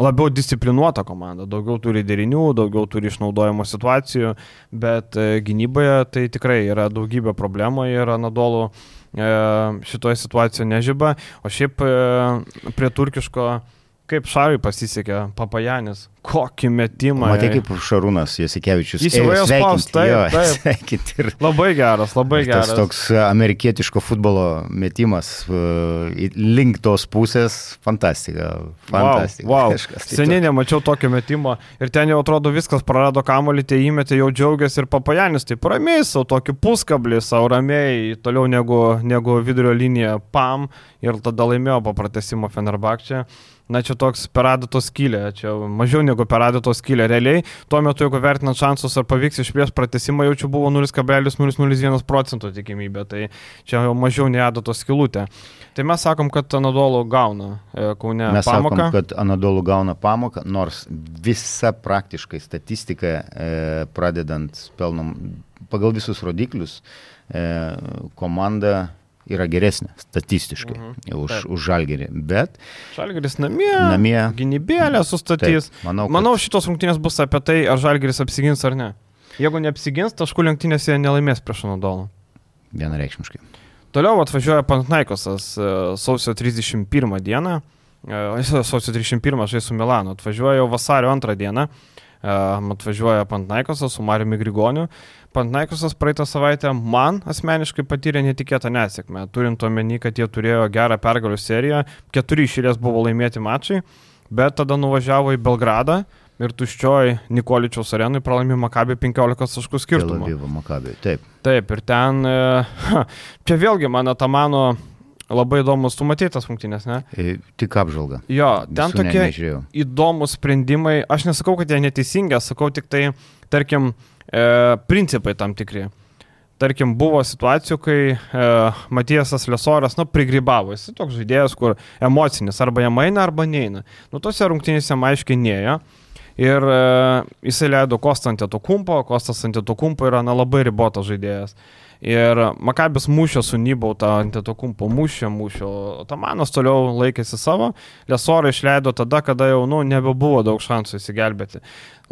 labiau disciplinuota komanda, daugiau turi derinių, daugiau turi išnaudojimo situacijų, bet e, gynyboje tai tikrai yra daugybė problemų ir Anadolu šitoje situacijoje nežyba, o šiaip e, prie turkiško kaip Šarui pasisekė, Papajanis, kokį metimą. Matai, kaip Šarūnas Jasikevičius. Jis jau ėjo spaust, taip, jo, taip. sveikinti ir Labai geras, labai tas geras. toks amerikietiško futbolo metimas į- link tos pusės, fantastika. Fantastika. Wow, wow. Kažkas tai Seniai nemačiau tokio metimo ir ten jau atrodo viskas prarado kamolį, tie įmetė jau džiaugiasi ir papajanis, taip ramiai, savo tokį puskablį, savo ramiai, toliau negu, negu vidurio linija PAM ir tada laimėjo po pratesimo Fenerbakčia. Na čia toks per adato skylę, čia mažiau negu per adato skylę. Realiai, tuo metu, jeigu vertinant šansus, ar pavyks išplės pratesimą, jau čia buvo 0,001 procento tikimybė, tai čia jau mažiau nei adato skylutė. Tai mes sakom, kad Anadolu gauna e, Kaune Mes pamoką. sakom, kad Anadolu gauna pamoką, nors visa praktiškai statistika, e, pradedant pelnom, pagal visus rodiklius, e, komanda yra geresnė statistiškai Mhm. už, Taip. už žalgerį. Bet Žalgeris namie, namie gynybėlę sustatys. Taip, manau, kad- Manau, šitos rungtynės bus apie tai, ar Žalgeris apsigins ar ne. Jeigu neapsigins, taškų lenktynėse jie nelaimės prieš Anadolą. vienareikšmiškai. Toliau atvažiuoja Pantnaikosas e, sausio 31 dieną. E, Sausio 31 žais su Milanu. Atvažiuoja jau vasario 2 dieną. E, Atvažiuoja Pantnaikosas su Mariumi Grigoniu. Pantnaikosas praeitą savaitę man asmeniškai patyrė netikėtą nesėkmę. Turint omeny, kad jie turėjo gerą pergalių seriją. Keturi išėlės buvo laimėti mačai. Bet tada nuvažiavo į Belgradą. Ir tuščioj Nikoličiaus arenui pralaimė Makabį 15 taškų skirtumą. Taip. Taip, ir ten, e, čia vėlgi man Atamano labai įdomus, tu matei tas rungtynės, ne? E, Tik apžvalga. Jo, ten Visų ne- tokie nežiūrėjau. įdomus sprendimai, aš nesakau, kad jie neteisingi, sakau tik tai, tarkim, e, principai tam tikri. Tarkim, buvo situacijų, kai e, Matijasas Lesoras, nu, prigrybavo. Jis toks žaidėjas, kur emocinis, arba jam eina, arba neina. Nu, tose rungtynėse neėjo. Ir e, jisai leido Kostą ant to kumpo, Kostas ant to kumpo yra na, labai ribotas žaidėjas. Ir Makabis mušė su Nybautą ant to kumpo, mušė, mušė, o Tamanas toliau laikėsi savo, Lesorą išleido tada, kada jau nu, nebebuvo daug šansų įsigelbėti.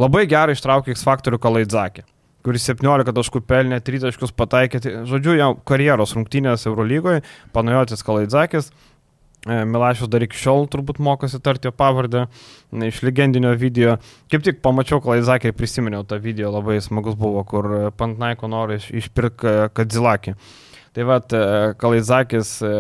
Labai gerai ištraukė X faktorių Kalaidzakį kuris 17 taškų pelnė, 3 taškus pataikė. Tai, Žodžiu, jau karjeros rungtynės Eurolygoje, Panajotis Kalaidzakis, Milašius dar iki šiol turbūt mokosi tarti jo pavardę iš legendinio video. Kaip tik pamačiau Klaizakį ir prisiminiau tą video, labai smagus buvo, kur e, Pantnaiko nori iš- išpirkti Kadzilakį. Tai vad, Kalaizakis e,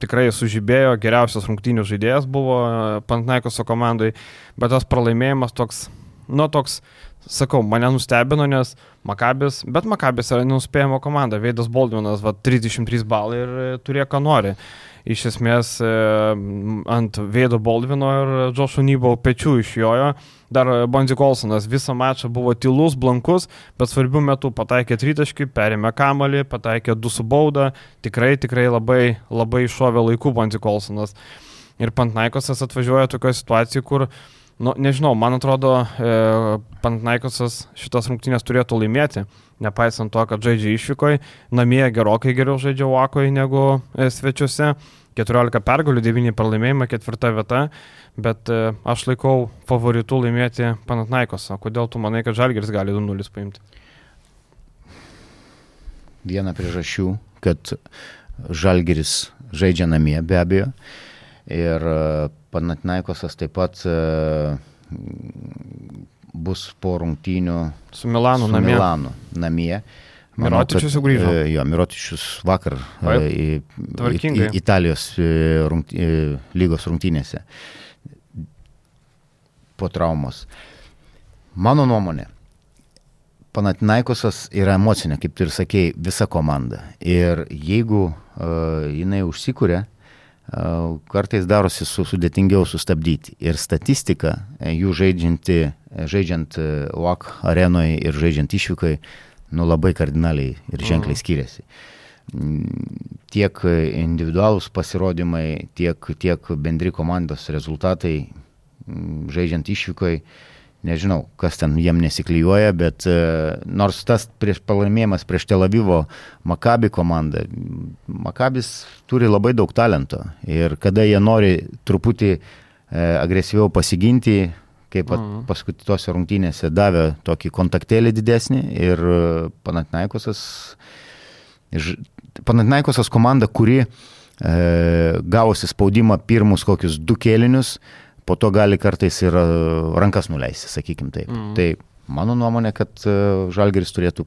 tikrai sužibėjo, geriausias rungtynių žaidėjas buvo e, Pantnaikoso komandai, bet tas pralaimėjimas toks, nu toks, sakau, mane nustebino, nes Makabis, bet Makabis yra nenuspėjama komanda, Veidas Boldvinas, va, 33 balai ir e, turėjo ką nori. Iš esmės e, ant Veido Boldvino ir Džošo Nybau pečių išjojo. Dar Bonzi Kolsonas visą mačą buvo tylus, blankus, bet svarbių metų pataikė tritaškį, perėmė kamalį, pataikė du su bauda. Tikrai, tikrai labai, labai iššovė laikų Bonzi Kolsonas. Ir Pantnaikosas atvažiuoja tokioje situacijoje, kur, nu, nežinau, man atrodo, e, Pantnaikosas šitas rungtynės turėtų laimėti, nepaisant to, kad žaidžia išvykoje, namie gerokai geriau žaidžia Vakoje negu e, svečiuose. 14 pergalių, 9 pralaimėjimai, ketvirta vieta, bet e, aš laikau favoritų laimėti Panatnaikosą. Kodėl tu manai, kad Žalgeris gali 2-0 paimti? Viena priežasčių, kad Žalgeris žaidžia namie be abejo. Ir e, Panatnaikosas taip pat bus po rungtynių Su Milanu su namie. Milanu namie. Manau, Mirotičius jau grįžo. e, Jo, Mirotičius vakar e, į, Tvarkingai. į, Italijos e, rungt, e, lygos rungtynėse po traumos. Mano nuomonė, Panatinaikosas yra emocinė, kaip tu ir sakėjai, visa komanda. Ir jeigu uh, jinai užsikūrė, uh, kartais darosi su, sudėtingiau sustabdyti. Ir statistika, jų žaidžianti, žaidžiant UAK arenoje ir žaidžiant išvykai, nu labai kardinaliai ir ženkliai Mhm. skiriasi. Mm, Tiek individualūs pasirodymai, tiek, tiek bendri komandos rezultatai mm, žaidžiant išvykai, nežinau, kas ten jiem nesiklyjuoja, bet e, nors tas prieš pralaimėjimas prieš Tel Avivo Makabi komandą, m, Makabis turi labai daug talento ir kada jie nori truputį e, agresyviau pasiginti, kaip Mhm. paskutiniuose rungtynėse davė tokį kontaktėlį didesnį ir e, Panatinaikosas, ž- Panatinaikosas komanda, kuri e, gavusi spaudimą pirmus kokius du kėlinius, po to gali kartais ir rankas nuleisti, sakykim taip. Mm. Tai mano nuomonė, kad Žalgeris turėtų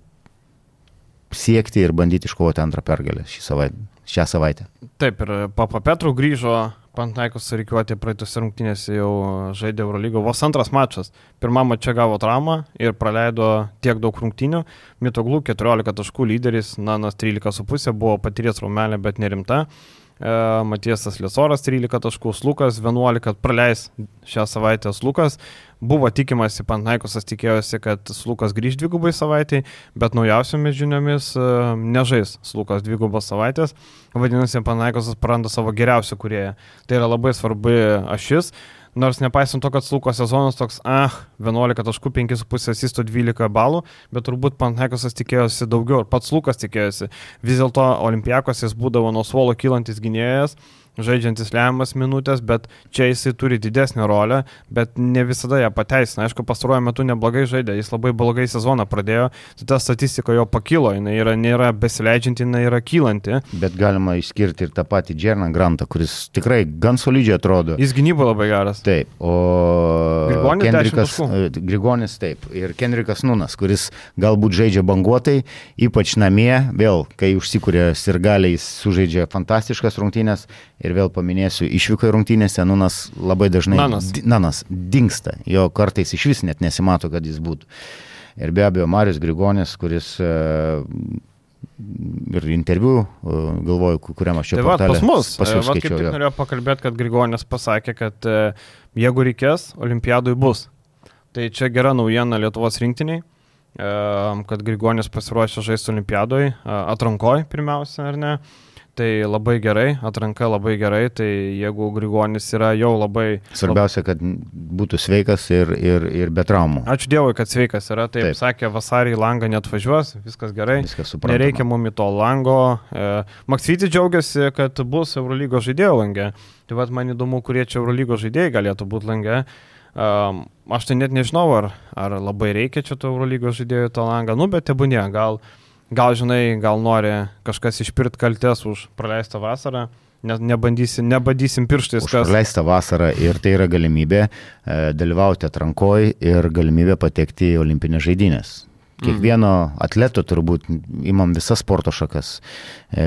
siekti ir bandyti iškovoti antrą pergalę šį savaitę, šią savaitę. Taip, ir Papa Petru grįžo Pantaikos reikiuoti praeitose rungtynėse jau žaidė Eurolygo. Vos antras mačas. Pirmą mačą gavo traumą ir praleido tiek daug rungtynių. Mitoglų 14 taškų lyderis, Nanas 13,5 buvo patyręs raumelė, bet nerimta. E, Matiesas Liesoras 13 taškų, Lukas 11 praleis šią savaitę Lukas. Buvo tikimasi, Panaikosas tikėjosi, kad Lukas grįž dvigubai savaitį, bet naujausiomis žiniomis e, nežais Lukas dvigubos savaitės. Vadinasi, Panaikosas praranda savo geriausią kurieją. Tai yra labai svarbi ašis. Nors nepaisant to, kad Sluko sezonas toks, ah, 11 taškų, 5,5 asistų, 12 balų, bet turbūt Pantekosas tikėjosi daugiau ir pats Lukas tikėjosi. Vis dėlto Olimpijakos jis būdavo nuo suolo kylantis gynėjas, žaidžiantis lemiamas minutės, bet čia jisai turi didesnį rolę, bet ne visada ją pateisina. Aišku, pastaruoju metu neblogai žaidė, jis labai blogai sezoną pradėjo, tai ta statistika jo pakilo, jinai yra, nėra besileidžianti, jinai yra kylanti. Bet galima išskirti ir tą patį Džerną Grantą, kuris tikrai gan solidžiai atrodo. Jis gynybo labai geras. Taip, o Grigonis, Kendrikas, e, Grigonis taip, ir Kendrikas Nunas, kuris galbūt žaidžia banguotai, ypač namie, vėl, kai užsikūrė sirgaliai, sužaidžia fantastiškas rungtynės Ir vėl paminėsiu, išvyko į rungtynėse Nunas labai dažnai Nanas. Nanas dinksta, jo kartais iš vis net nesimato, kad jis būtų. Ir be abejo, Marius Grigonis, kuris e, ir interviu, e, galvoju, kuriam aš čia tai portalė, pas mus. Pas jūs e, skaičiau. Tik norėjau pakalbėti, kad Grigonis pasakė, kad jeigu reikės, olimpiadui bus. Tai čia gera naujiena Lietuvos rinktiniai, kad Grigonis pasiruošė žaisti olimpiadui, atrankoj pirmiausia, ar ne. Tai labai gerai, atranka labai gerai, tai jeigu Grigonis yra jau labai... Svarbiausia, kad būtų sveikas ir, ir, ir be traumų. Ačiū Dievui, kad sveikas yra, taip, taip. sakė, vasarį langą net važiuos, viskas gerai. Viskas suprantama. Nereikia mum į to lango. E, Maksvytis džiaugiasi, kad bus Eurolygo žaidėjo langė. Tai vad man įdomu, kurie čia Eurolygo žaidėjai galėtų būti langė. Um, aš tai net nežinau, ar, ar labai reikia čia to Eurolygos žaidėjų tą langą, nu bet tebūnė, gal gal žinai, gal nori kažkas išpirt kaltės už praleistą vasarą, ne, nebandysim, nebandysim pirštais, kas. Praleistą vasarą ir tai yra galimybė e, dalyvauti atrankoje ir galimybė patekti į olimpinės žaidynės. Kiekvieno atleto turbūt imam visas sporto šakas. E,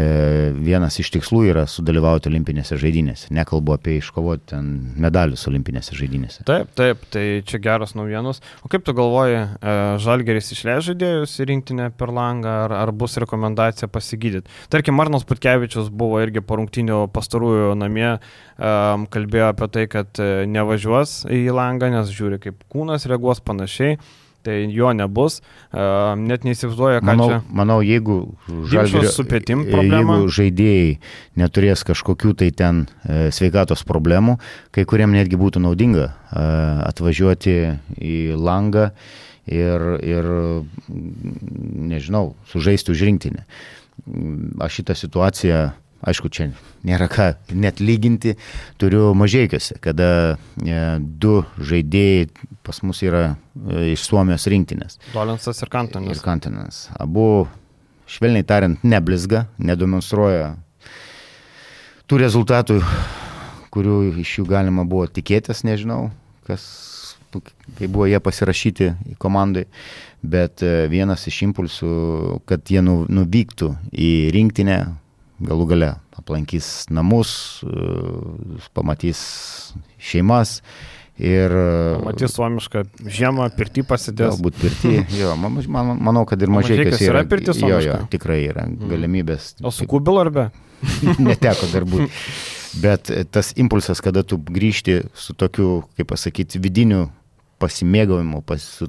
vienas iš tikslų yra sudalyvauti olimpinėse žaidynėse. Nekalbu apie iškovoti ten medalius olimpinėse žaidynėse. Taip, taip, tai čia geros naujienos. O kaip tu galvoji, e, Žalgeris išleis žaidėjus į rinktinę per langą, ar, ar bus rekomendacija pasigydyti? Tarkim, Marnas Putkevičius buvo irgi po rungtinių pastarųjų namie, um, kalbėjo apie tai, kad e, nevažiuos į langą, nes žiūri, kaip kūnas reaguos panašiai tai jo nebus. Net neįsivaizduoja, ką manau, čia. Manau, jeigu, pėtim problema. jeigu žaidėjai neturės kažkokių tai ten e, sveikatos problemų, kai kuriem netgi būtų naudinga e, atvažiuoti į langą ir, ir nežinau, sužaisti už rinktinę. Aš šitą situaciją aišku, čia nėra ką net lyginti, turiu mažiekiuose, kada e, du žaidėjai pas mus yra e, iš Suomijos rinktinės. Dolinsas ir Kantonas. Ir Kantonas. Abu, švelniai tariant, neblizga, nedemonstruoja tų rezultatų, kurių iš jų galima buvo tikėtis, nežinau, kas, kai buvo jie pasirašyti į komandai, bet e, vienas iš impulsų, kad jie nu, nuvyktų į rinktinę, galų gale aplankys namus, e, pamatys šeimas. Ir, Matys suomišką žiemą, pirtį pasidės. Galbūt pirtį, jo, man, man, manau, kad ir mažai yra. Yra pirtis suomiška? Jo, jo, tikrai yra mm. galimybės. O su kubilu ar be? Neteko dar būti. Bet tas impulsas, kada tu grįžti su tokiu, kaip pasakyti, vidiniu pasimėgavimu, pas, su,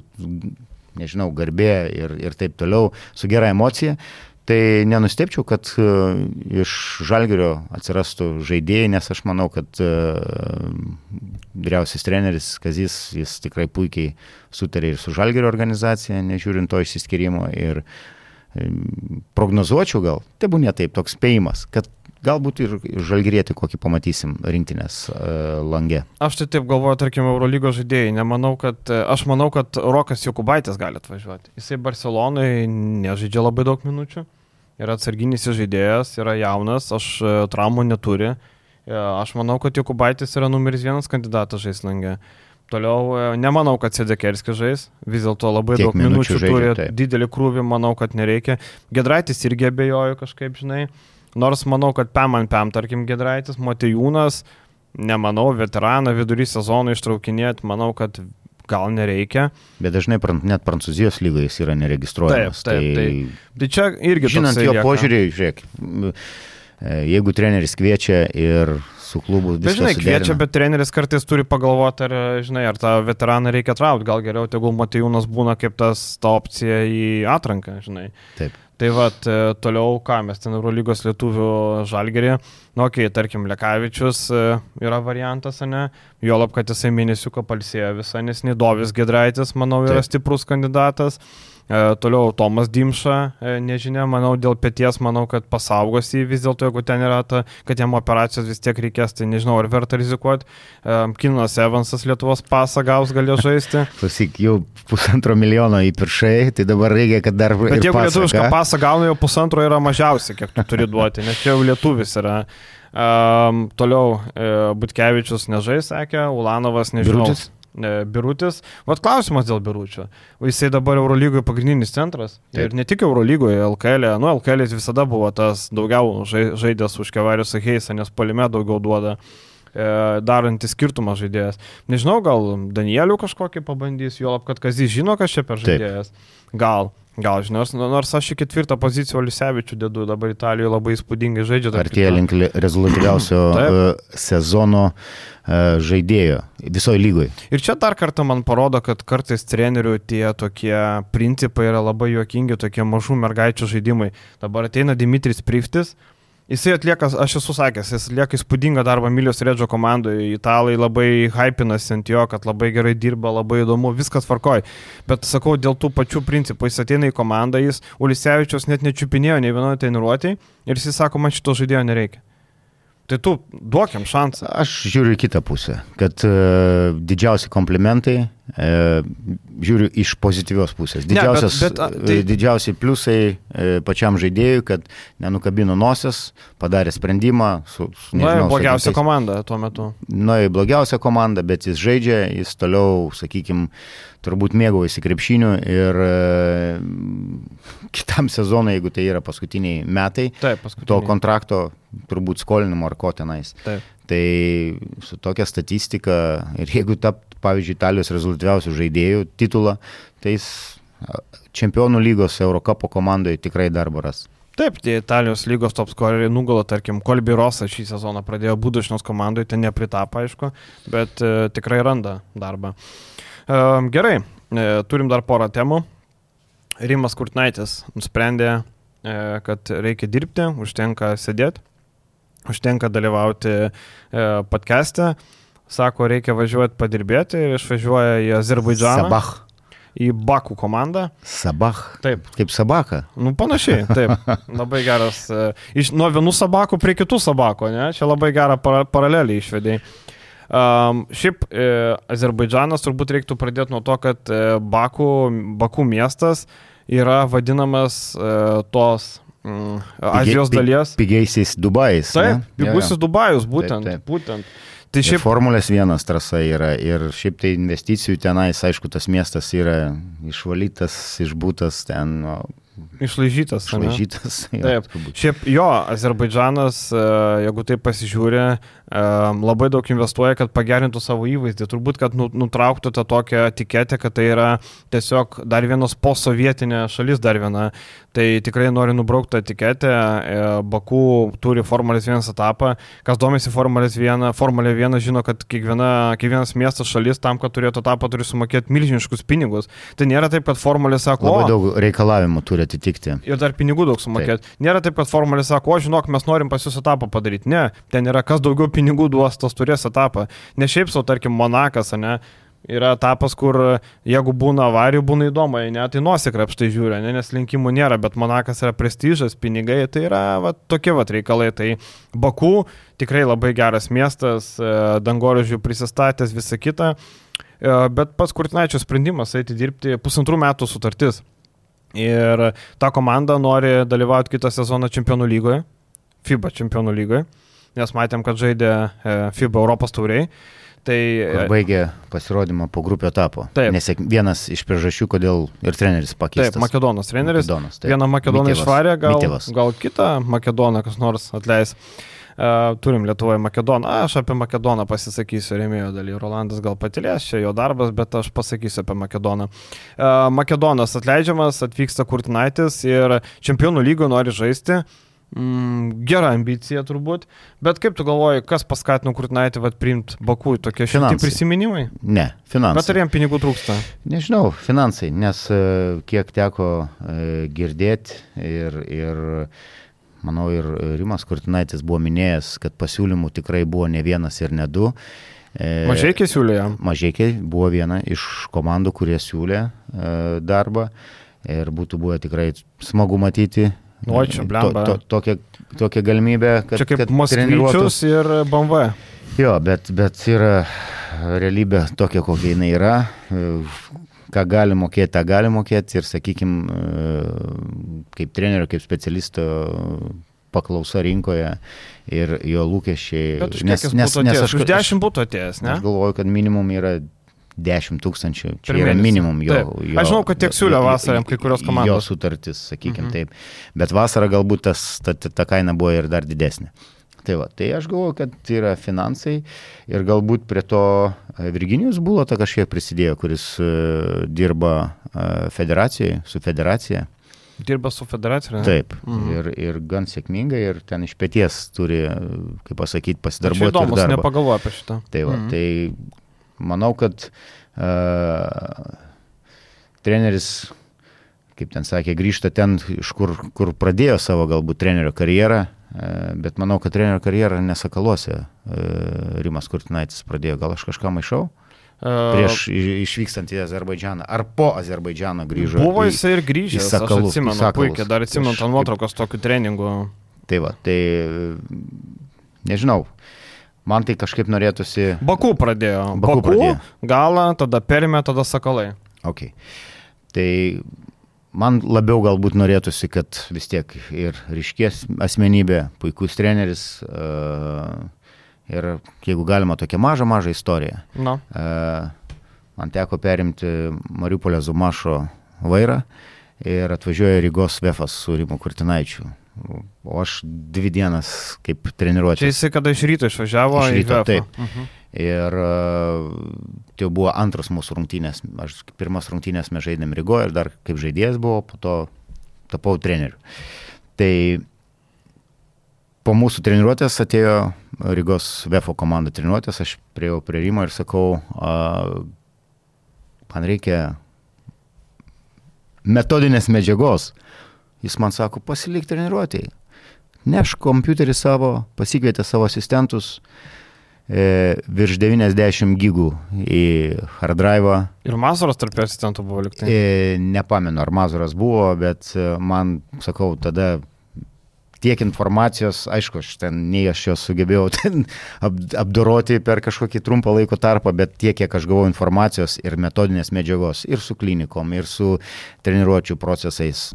nežinau, garbė ir, ir taip toliau, su gera emocija, Tai nenustepčiau, kad e, iš Žalgerio atsirastų žaidėjai, nes aš manau, kad e, vyriausias treneris Kazis, jis tikrai puikiai sutarė ir su Žalgerio organizacija, nežiūrint to išsiskirimo. Ir e, prognozuočiau gal, tai būtų ne taip, toks spėjimas, kad galbūt ir žalgyrėti kokį pamatysim rinktinės uh, langė. Aš tai taip galvoju, tarkim, Eurolygos žaidėjai. Nemanau, kad, aš manau, kad Rokas Jokubaitis gali atvažiuoti. Jisai Barcelonai nežaidžia labai daug minučių yra atsarginis žaidėjas, yra jaunas, aš e, traumų neturi. Aš manau, kad Jokubaitis yra numeris vienas kandidatas žaislangė. Toliau e, nemanau, kad Sedekerskis žais, vis dėlto labai Tiek daug minučių, minučių žaidžia, turi, taip. didelį krūvį, manau, kad nereikia. Gedraitis irgi abejoju kažkaip, žinai. Nors manau, kad Pem ant Pem, tarkim, Gedraitis, Matejūnas, nemanau, veteraną vidury sezono ištraukinėti, manau, kad gal nereikia. Bet dažnai net Prancūzijos lygoje jis yra neregistruojamas. Taip, taip, tai, tai, tai čia irgi. Žinant jo požiūrį, žiūrėk, e, jeigu treneris kviečia ir su klubu. Bet žinai, suderina. kviečia, bet treneris kartais turi pagalvoti, ar, žinai, ar tą veteraną reikia traukti, gal geriau tegul Matijūnas būna kaip tas ta opcija į atranką, žinai. Taip. Tai vad, e, toliau ką mes ten Eurolygos lietuvių žalgerį, nu, okay, tarkim, Lekavičius e, yra variantas, ne, jo lab, kad jisai mėnesiuką palsėjo visą, nes Nidovis Gedraitis, manau, yra Taip. stiprus kandidatas. E, toliau Tomas Dimša, e, nežinia, manau, dėl pėties, manau, kad pasaugos jį vis dėlto, jeigu ten yra ta, kad jam operacijos vis tiek reikės, tai nežinau, ar verta rizikuoti. E, Kinas Evansas Lietuvos pasą gaus galėjo žaisti. Klausyk, jau pusantro milijono įpiršai, tai dabar reikia, kad dar... Bet jeigu lietuvišką pasą gauna, jau pusantro yra mažiausiai, kiek tu turi duoti, nes čia jau lietuvis yra. Um, toliau uh, Butkevičius nežais, sakė, Ulanovas nežinau. Birutis? E, Birutis. Vat klausimas dėl Biručio. Jisai dabar Eurolygoje pagrindinis centras. Taip. Ir ne tik Eurolygoje, LKL. E. Nu, LKL visada buvo tas daugiau žaidęs už Kevarius Heisą, nes palime daugiau duoda e, darantis skirtumą žaidėjas. Nežinau, gal Danielių kažkokį pabandys, jo lab, kad Kazis žino, kas čia per žaidėjas. Taip. Gal. Gal, žinai, nors aš į ketvirtą poziciją Olisevičių dedu, dabar Italijoje labai įspūdingai žaidžia. Artėja link rezultatyviausio e, sezono e, žaidėjo visoje lygoje. Ir čia dar kartą man parodo, kad kartais trenerių tie tokie principai yra labai juokingi, tokie mažų mergaičių žaidimai. Dabar ateina Dimitris Priftis, Jisai atlieka, aš esu sakęs, jis atlieka įspūdingą darbą Milijos Redžio komandoje. Italai labai hypinasi ant jo, kad labai gerai dirba, labai įdomu, viskas tvarkoj. Bet sakau, dėl tų pačių principų jis ateina į komandą, jis Ulisevičius net nečiupinėjo nei vienoje treniruotėje ir jis sako, man šito žaidėjo nereikia. Tai tu duokiam šansą. Aš žiūriu į kitą pusę, kad uh, didžiausi komplimentai uh, žiūriu iš pozityvios pusės. Didžiausias, ne, bet, bet, tai... Didžiausi pliusai uh, pačiam žaidėjui, kad nenukabino nosies, padarė sprendimą. Su, su, nežinau, nu, blogiausia komanda tuo metu. Nu, blogiausia komanda, bet jis žaidžia, jis toliau, sakykime, turbūt mėgaujasi krepšiniu ir e, kitam sezonui, jeigu tai yra paskutiniai metai, Taip, paskutiniai. to kontrakto turbūt skolinimo ar ko tenais. Taip. Tai su tokia statistika ir jeigu tap, pavyzdžiui, Italijos rezultatyviausių žaidėjų titulą, tai jis čempionų lygos Eurocapo komandoje tikrai darbo ras. Taip, tie Italijos lygos top scoreriai nugalo, tarkim, Kolbi Rosa šį sezoną pradėjo būdušnios komandoje, ten nepritapo, aišku, bet e, tikrai randa darbą. E, gerai, e, turim dar porą temų. Rimas Kurtnaitis nusprendė, e, kad reikia dirbti, užtenka sėdėti užtenka dalyvauti e, podcast'e, sako, reikia važiuoti padirbėti ir išvažiuoja į Azerbaidžaną. Sabah. Į Bakų komandą. Sabah. Taip. Kaip Sabaka. Nu, panašiai, taip. Labai geras. Iš, nuo vienų Sabakų prie kitų Sabako, ne? Čia labai gerą para, paralelį išvedėjai. Um, šiaip e, Azerbaidžanas turbūt reiktų pradėti nuo to, kad e, Bakų, Bakų miestas yra vadinamas e, tos mm, Azijos Pigiai, dalies. Pigiaisiais Dubajais. Taip, pigusis Dubajus, būtent. Taip, taip. būtent. Tai šiaip... Formulės vienas trasa yra ir šiaip tai investicijų tenais, aišku, tas miestas yra išvalytas, išbūtas ten. Išlaižytas. Išlaižytas. Taip. Šiaip jo, Azerbaidžanas, e, jeigu taip pasižiūrė, labai daug investuoja, kad pagerintų savo įvaizdį. Turbūt, kad nu, nutrauktų tą tokią etiketę, kad tai yra tiesiog dar vienos posovietinė šalis, dar viena. Tai tikrai noriu nubraukti etiketę. E, Baku turi Formulės 1 etapą. Kas domisi Formulės 1, Formulė 1 žino, kad kiekviena, kiekvienas miestas šalis tam, kad turėtų etapą, turi sumokėti milžiniškus pinigus. Tai nėra taip, kad Formulė sako, labai daug reikalavimų turi atitikti. Ir dar pinigų daug sumokėti. Taip. Nėra taip, kad Formulė sako, o žinok, mes norim pas jūs etapą padaryti. Ne, ten yra kas daugiau pinigų duos, tas turės etapą. Ne šiaip savo, tarkim, Monakas, ne, yra etapas, kur jeigu būna avarijų, būna įdomu, ne, tai nusikrapštai žiūri, ne, nes linkimų nėra, bet Monakas yra prestižas, pinigai, tai yra va, tokie va reikalai. Tai Baku tikrai labai geras miestas, e, dangorėžių prisistatęs, visa kita, e, bet pats Kurtinaičio sprendimas eiti dirbti pusantrų metų sutartis. Ir ta komanda nori dalyvauti kitą sezoną čempionų lygoje, FIBA čempionų lygoje. Nes matėm, kad žaidė e, FIBA Europos tauriai. Tai Kur baigė pasirodymą po grupio etapo. Taip. Nes vienas iš priežasčių, kodėl ir treneris pakeistas. Taip, Makedonas treneris. Makedonas, taip. Vieną Makedoną Mitevas. išvarė, gal, Mitevas. gal kitą Makedoną kas nors atleis. Uh, turim Lietuvoje Makedoną. Aš apie Makedoną pasisakysiu remėjo daly. Rolandas gal patilės, čia jo darbas, bet aš pasakysiu apie Makedoną. Uh, Makedonas atleidžiamas, atvyksta Kurtinaitis ir čempionų lygo nori žaisti. Mm, gera ambicija turbūt. Bet kaip tu galvoji, kas paskatino Kurtinaitį vat, priimti Bakų į tokie Finansai. prisiminimai? Ne, finansai. Bet ar jam pinigų trūksta? Nežinau, finansai, nes kiek teko girdėti ir, ir manau ir Rimas Kurtinaitis buvo minėjęs, kad pasiūlymų tikrai buvo ne vienas ir ne du. Mažai kesiulė jam. Mažiekiai buvo viena iš komandų, kurie siūlė darbą ir būtų buvę tikrai smagu matyti. O, čia blemba. to, tokią, tokią galimybę, kad, Čia kaip kad Moskvičius ir BMW. Jo, bet, bet yra realybė tokia, kokia jinai yra. Ką gali mokėti, tą gali mokėti ir, sakykime, kaip trenerio, kaip specialisto paklausa rinkoje ir jo lūkesčiai. Bet už jis būtų atėjęs? aš, Už aš, 10 būtų atėjęs, ne? aš galvoju, kad minimum yra 10 tūkstančių. Čia Per yra minimum jo. Taip. jo Aš žinau, kad tiek siūlė vasarą kai kurios Jo komandos. sutartis, sakykime Mhm. taip. Bet vasarą galbūt tas, ta, ta, kaina buvo ir dar didesnė. Tai, va, tai aš galvoju, kad yra finansai ir galbūt prie to e, Virginijus buvo ta kažkiek prisidėjo, kuris uh, dirba uh, federacijoje, su federacija. Dirba su federacija. Taip. Mhm. Ir, ir gan sėkmingai ir ten iš pėties turi, e, kaip pasakyti, Aš pasidarbuoti. įdomus, nepagalvoju apie šitą. Tai, va, mhm. tai manau, kad uh, treneris, kaip ten sakė, grįžta ten, iš kur, kur pradėjo savo galbūt trenerio karjerą, uh, bet manau, kad trenerio karjerą nesakaluose uh, Rimas Kurtinaitis pradėjo. Gal aš kažką maišau? E, Prieš išvykstant į Azerbaidžianą. Ar po Azerbaidžiano grįžo? Buvo jisai ir grįžęs, į aš atsimenu Sakalus. puikiai, dar atsimenu tą nuotraukas tokių treningų. Tai va, tai nežinau. Man tai kažkaip norėtųsi. Bakų pradėjo. Baku Bakų, pradėjo. galą, tada perėmė, tada sakalai. Okay. Tai man labiau galbūt norėtųsi, kad vis tiek ir ryškės asmenybė, puikus treneris uh, ir jeigu galima tokia maža, maža istorija. Na, Uh, man teko perimti Mariupolio Zumašo vairą ir atvažiuoja Rygos Vefas su Rimu Kurtinaičiu. O aš dvi dienas kaip čia treniruotė. jisai kada iš ryto išvažiavo. Iš ryto, taip. Mhm. Ir uh, tai buvo antras mūsų rungtynės. Aš pirmas rungtynės mes žaidėm Rygoje ir dar kaip žaidėjas buvau, po to tapau treneriu. Tai po mūsų treniruotės atėjo Rygos VEFO komanda treniruotės, aš prieėjau prie Rimo ir sakau, uh, man reikia metodinės medžiagos. Jis man sako, pasilik treniruotėjai. Neš kompiuterį savo, pasikvietė savo asistentus, e, virš 90 gigų į hard drive. Ir Mazuras tarp asistentų buvo liktai. E, nepamenu, ar Mazuras buvo, bet e, man, sakau, tada tiek informacijos, aišku, aš ten nei aš jos sugebėjau ap, apdoroti per kažkokį trumpą laiko tarpą, bet tiek, kiek aš gavau informacijos ir metodinės medžiagos, ir su klinikom, ir su treniruočio procesais.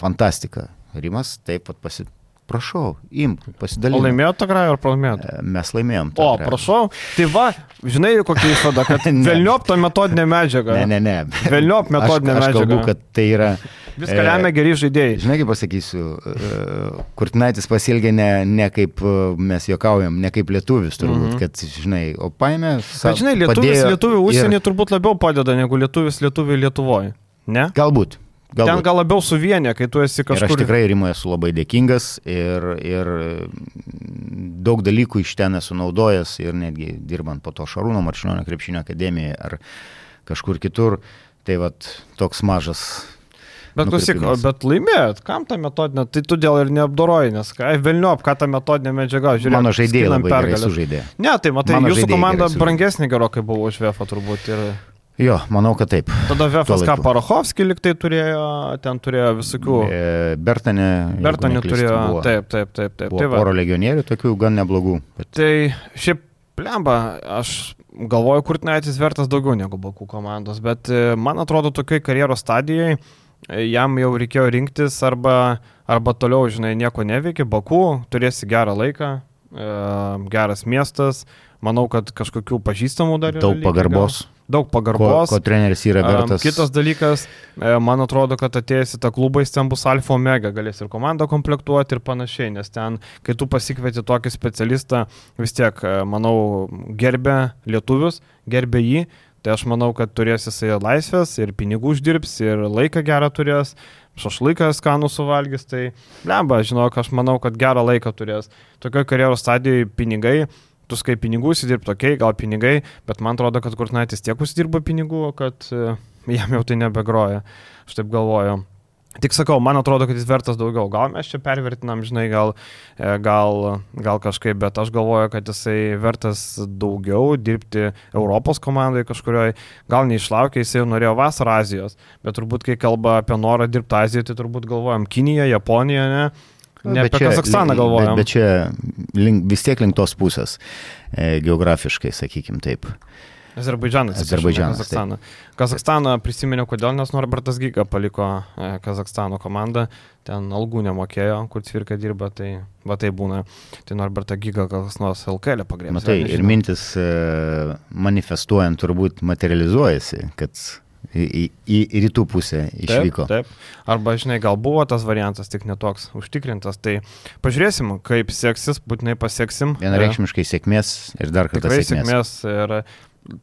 Fantastika. Rimas taip pat pasi... Prašau, imk, pasidalink. laimėjo tą grajų ar pralaimėjo? Mes laimėjom. O, grę. prašau. Tai va, žinai, kokia išvada, kad velniop tą metodinę medžiagą. Ne, ne, ne. Velniop metodinę aš, aš kalbu, medžiagą. kad tai yra... Viską lemia geri žaidėjai. Žinai, kaip pasakysiu, uh, Kurtinaitis pasielgė ne, ne kaip mes juokaujam, ne kaip lietuvis turbūt, mm -hmm. kad, žinai, o paėmė... sa- Bet žinai, lietuvis lietuvių užsienį ir- turbūt labiau padeda negu lietuvis lietuvių Lietuvoje. Ne? Galbūt. Ten galbūt. gal labiau suvienė, kai tu esi Ir aš kažkur. tikrai Rimoje esu labai dėkingas ir, ir mm, daug dalykų iš ten esu naudojęs ir netgi dirbant po to Šarūno Maršinonio krepšinio akademijoje ar kažkur kitur. Tai vad toks mažas Bet klausyk, bet laimėjot, kam tą metodinę, tai tu dėl ir neapdoroji, nes ką, velniop, ką tą metodinę medžiagą žiūrėjai. mano žaidėjai labai gerai sužaidė. Ne, tai matai, Mano jūsų komanda brangesnė gerokai buvo už VF turbūt. Ir Jo, manau, kad taip. tada VF ką laiku. Parachovskį liktai turėjo, ten turėjo visokių. E, Bertanė. neklystu, turėjo. buvo. Taip, taip, taip. taip. Tai, va. poro legionierių, tokių gan neblogų. Bet tai šiaip plemba, aš galvoju, Kurtinaitis vertas daugiau negu Bakų komandos, bet e, man atrodo, tokiai karjeros stadijai e, jam jau reikėjo rinktis arba, arba toliau, žinai, nieko neveikia, Bakų, turėsi gerą laiką, geras miestas, manau, kad kažkokių pažįstamų dar yra. Daug pagarbos. Gal daug pagarbos. Ko, ko treneris yra vertas. Kitas dalykas, e, man atrodo, kad atėjęs į tą klubą jis ten bus alfa omega, galės ir komandą komplektuoti ir panašiai, nes ten, kai tu pasikvieti tokį specialistą, vis tiek, e, manau, gerbė lietuvius, gerbė jį, tai aš manau, kad turės jisai laisvės ir pinigų uždirbs ir laiką gerą turės. Šašlyką skanų suvalgys, tai lemba, žinok, aš manau, kad gerą laiką turės. Tokioje karjeros stadijoje pinigai tu skai pinigų įsidirbti, okei, okay, gal pinigai, bet man atrodo, kad Kurtinaitis tiek užsidirba pinigų, kad uh, jam jau tai nebegroja. Aš taip galvoju. Tik sakau, man atrodo, kad jis vertas daugiau. Gal mes čia pervertinam, žinai, gal, e, gal, gal kažkaip, bet aš galvoju, kad jisai vertas daugiau dirbti Europos komandai kažkurioje. Gal neišlaukė, jisai norėjo vasarą Azijos, bet turbūt, kai kalba apie norą dirbti Azijoje, tai turbūt galvojam Kiniją, Japoniją, ne? Ne bet apie čia, Kazakstaną galvojam. Bet, bet čia link, vis tiek link tos pusės, e, geografiškai, sakykim taip. Azerbaidžanas. Azerbaidžanas. Kazakstaną. Kazakstaną prisiminiau, kodėl, nes Norbertas Giga paliko e, Kazakstano komandą, ten algų nemokėjo, kur cvirka dirba, tai va tai būna. Tai Norbertą Giga gal kas nors LKL pagrindė. Matai, ir mintis e, manifestuojant turbūt materializuojasi, kad į, į, į rytų pusę išvyko. Taip, taip. Arba, žinai, gal buvo tas variantas, tik netoks užtikrintas. Tai pažiūrėsim, kaip seksis, būtinai pasieksim. Vienareikšmiškai sėkmės ir dar kartą Tikrai sėkmės. sėkmės ir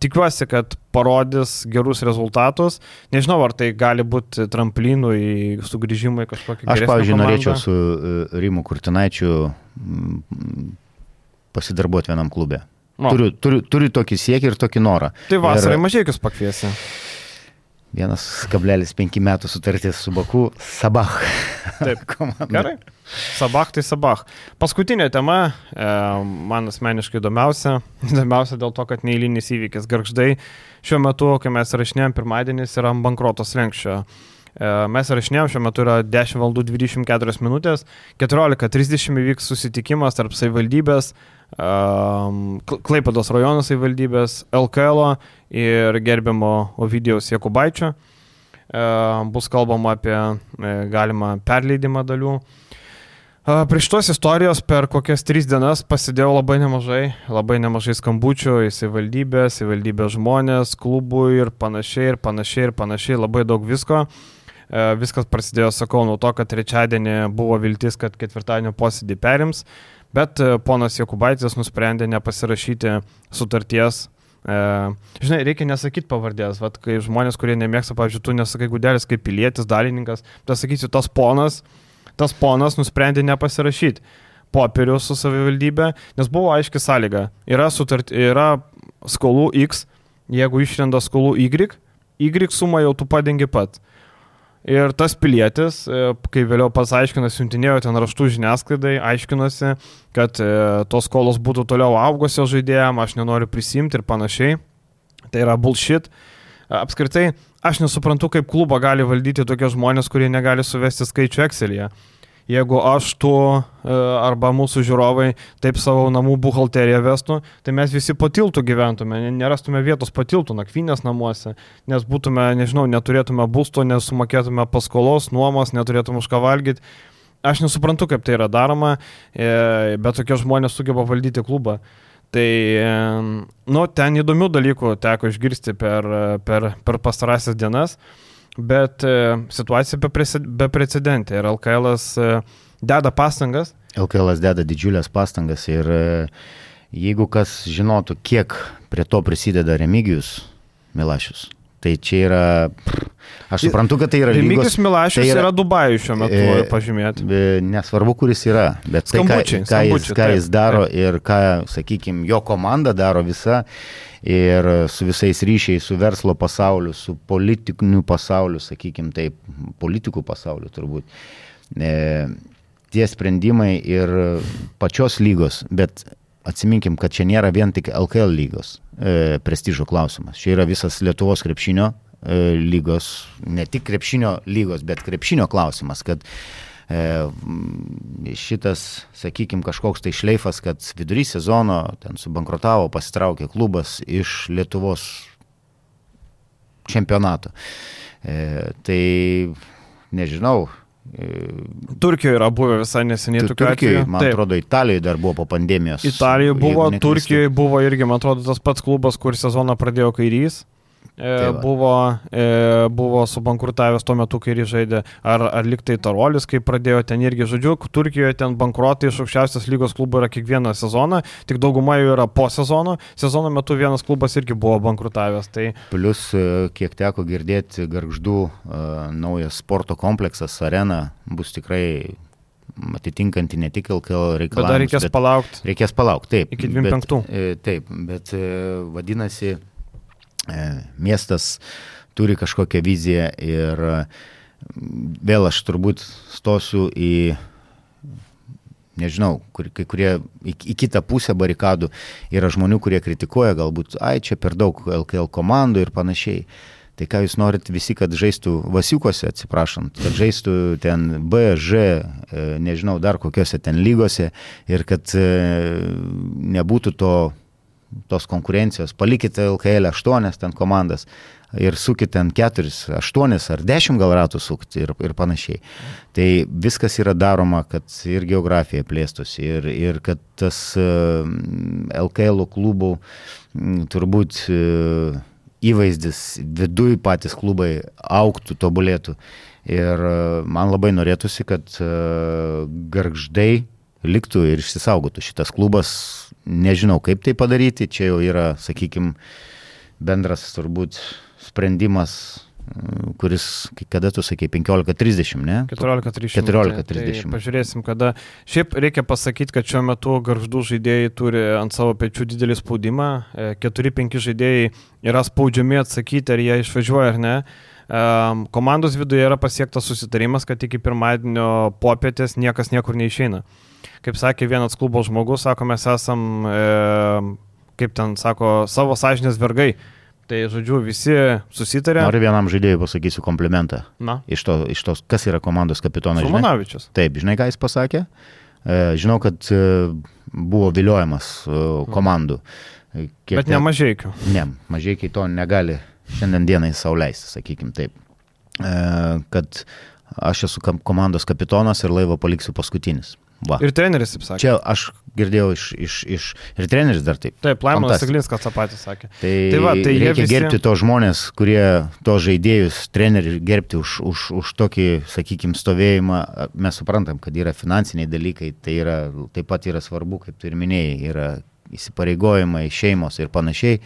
tikiuosi, kad parodys gerus rezultatus. Nežinau, ar tai gali būti tramplinų į sugrįžimą į kažkokį Aš, pavyzdžiui, komandą. norėčiau su e, Rimu Kurtinaičiu pasidarbuoti vienam klube. No. Turiu, turiu, turiu tokį siekį ir tokį norą. Tai vasarai ir... mažai jūs pakviesi. 1,5 metų sutartis su Baku, Sabah. Taip, gerai. Sabah tai Sabah. Paskutinė tema, e, man asmeniškai įdomiausia, įdomiausia dėl to, kad neįlynis įvykis garždai. Šiuo metu, kai mes rašinėjom, pirmadienis yra ant bankrotos lenkščio. E, mes rašinėjom, šiuo metu yra 10 val. 24 minutės, 14.30 įvyks susitikimas tarp savivaldybės, Klaipados rajono savivaldybės, LKL ir gerbiamo Ovidijos Jekubaičio. Bus kalbama apie e, galimą perleidimą dalių. Prie šitos istorijos per kokias tris dienas pasidėjau labai nemažai, labai nemažai skambučių į savivaldybę, savivaldybės žmonės, klubų ir panašiai, ir panašiai, ir panašiai, labai daug visko. Viskas prasidėjo, sakau, nuo to, kad trečiadienį buvo viltis, kad ketvirtadienio posėdį perims. Bet e, ponas Jokubaitis nusprendė nepasirašyti sutarties. E, žinai, reikia nesakyti pavardės, Vat, kai žmonės, kurie nemėgsta, pavyzdžiui, tu nesakai gudelis kaip pilietis, dalininkas, tai sakysiu, tas ponas, tas ponas nusprendė nepasirašyti popierių su savivaldybė, nes buvo aiški sąlyga. Yra, sutart, yra skolų X, jeigu išrenda skolų Y, Y sumą jau tu padengi pat. Ir tas pilietis, e, kai vėliau pats aiškinosi, siuntinėjo ten raštų žiniasklaidai, aiškinosi, kad e, tos skolos būtų toliau augusios žaidėjams, aš nenoriu prisimti ir panašiai. Tai yra bullshit. Apskritai, aš nesuprantu, kaip klubą gali valdyti tokie žmonės, kurie negali suvesti skaičių Excel'e jeigu aš tu e, arba mūsų žiūrovai taip savo namų buhalteriją vestų, tai mes visi po tiltų gyventume, nerastume vietos po tiltų, nakvynės namuose, nes būtume, nežinau, neturėtume būsto, nesumokėtume paskolos, nuomos, neturėtume už ką valgyti. Aš nesuprantu, kaip tai yra daroma, e, bet tokie žmonės sugeba valdyti klubą. Tai, e, nu, ten įdomių dalykų teko išgirsti per, per, per pastarąsias dienas. Bet e, situacija beprecedentė ir LKL e, deda pastangas. LKL deda didžiulės pastangas ir e, jeigu kas žinotų, kiek prie to prisideda Remigijus Milašius, tai čia yra, aš suprantu, kad tai yra lygos. Remigijus Milašius tai yra, yra Dubajų šiuo metu e, pažymėti. Nesvarbu, kuris yra, bet tai, ką, ką, jis, ką jis daro taip. ir ką, sakykime, jo komanda daro visa ir su visais ryšiais, su verslo pasauliu, su politiniu pasauliu, sakykime taip, politikų pasauliu turbūt. E, tie sprendimai ir pačios lygos, bet atsiminkim, kad čia nėra vien tik LKL lygos e, prestižo klausimas. Čia yra visas Lietuvos krepšinio e, lygos, ne tik krepšinio lygos, bet krepšinio klausimas, kad šitas, sakykime, kažkoks tai šleifas, kad vidury sezono ten subankrotavo, pasitraukė klubas iš Lietuvos čempionato. E, tai nežinau, Turkijoje yra buvę visai neseniai tokių atvejų. man Taip. atrodo, Italijoje dar buvo po pandemijos. Italijoje buvo. Turkijoje buvo irgi, man atrodo, tas pats klubas, kur sezoną pradėjo kairys. E, Tai va. buvo, e, buvo subankrutavęs tuo metu, kai jis žaidė, ar, ar liktai Tarolis, kai pradėjo ten irgi, žodžiu, Turkijoje ten bankruotai iš aukščiausios lygos klubų yra kiekvieną sezoną, tik dauguma jų yra po sezono, sezono metu vienas klubas irgi buvo bankrutavęs. Tai Plius, e, kiek teko girdėti, garždų e, naujas sporto kompleksas, arena bus tikrai atitinkanti ne tik LKL reikalavimus. tada reikės palaukti. Reikės palaukti, taip. Iki 25. Bet, e, taip, bet e, vadinasi, e, miestas turi kažkokią viziją ir e, vėl aš turbūt stosiu į, nežinau, kur, kai kurie į, į kitą pusę barikadų yra žmonių, kurie kritikuoja galbūt, ai čia per daug LKL komandų ir panašiai. Tai ką jūs norit visi, kad žaistų Vasiukose, atsiprašant, kad žaistų ten B, Ž, e, nežinau, dar kokiuose ten lygose ir kad e, nebūtų to, tos konkurencijos. Palikite LKL 8 ten komandas ir sukite ten 4, 8 ar 10 gal ratų sukti ir, ir panašiai. Tai viskas yra daroma, kad ir geografija plėstųsi ir, ir kad tas e, LKL klubų m, turbūt e, įvaizdis viduj patys klubai auktų, tobulėtų. Ir e, man labai norėtųsi, kad e, garždai liktų ir išsisaugotų šitas klubas. Nežinau, kaip tai padaryti, čia jau yra, sakykime, bendras turbūt sprendimas, e, kuris, kada tu sakei, 15.30, ne? 14.30. 14:30. Tai pažiūrėsim, kada. Šiaip reikia pasakyti, kad šiuo metu garždų žaidėjai turi ant savo pečių didelį spaudimą. 4-5 žaidėjai yra spaudžiami atsakyti, ar jie išvažiuoja ar ne. Komandos viduje yra pasiektas susitarimas, kad iki pirmadienio popietės niekas niekur neišeina. Kaip sakė vienas klubo žmogus, sako, mes esam, e, kaip ten sako, savo sąžinės vergai. Tai, žodžiu, visi susitarė. Noriu vienam žaidėjui pasakysiu komplimentą. Na, Iš, to, iš tos, kas yra komandos kapitonas? žinai? Šumanavičius. Taip, žinai, ką jis pasakė? E, Žinau, kad e, buvo viliojamas e, komandų. E, kiek Bet ne mažiekių. Ne, mažai to negali šiandien dienai sauliaisti, sakykim taip. E, Kad aš esu komandos kapitonas ir laivą paliksiu paskutinis. Va. Ir treneris, taip sakė. Čia aš girdėjau iš, iš, iš ir treneris dar taip. Taip, Laimonas. Siglinskas tą patį sakė. Tai, Tai va, tai reikia visi- gerbti tos žmonės, kurie to žaidėjus, trenerių gerbti už, už, už tokį, sakykime, stovėjimą. Mes suprantam, kad yra finansiniai dalykai, tai yra, taip pat yra svarbu, kaip tu ir minėjai, yra įsipareigojimai, šeimos ir panašiai.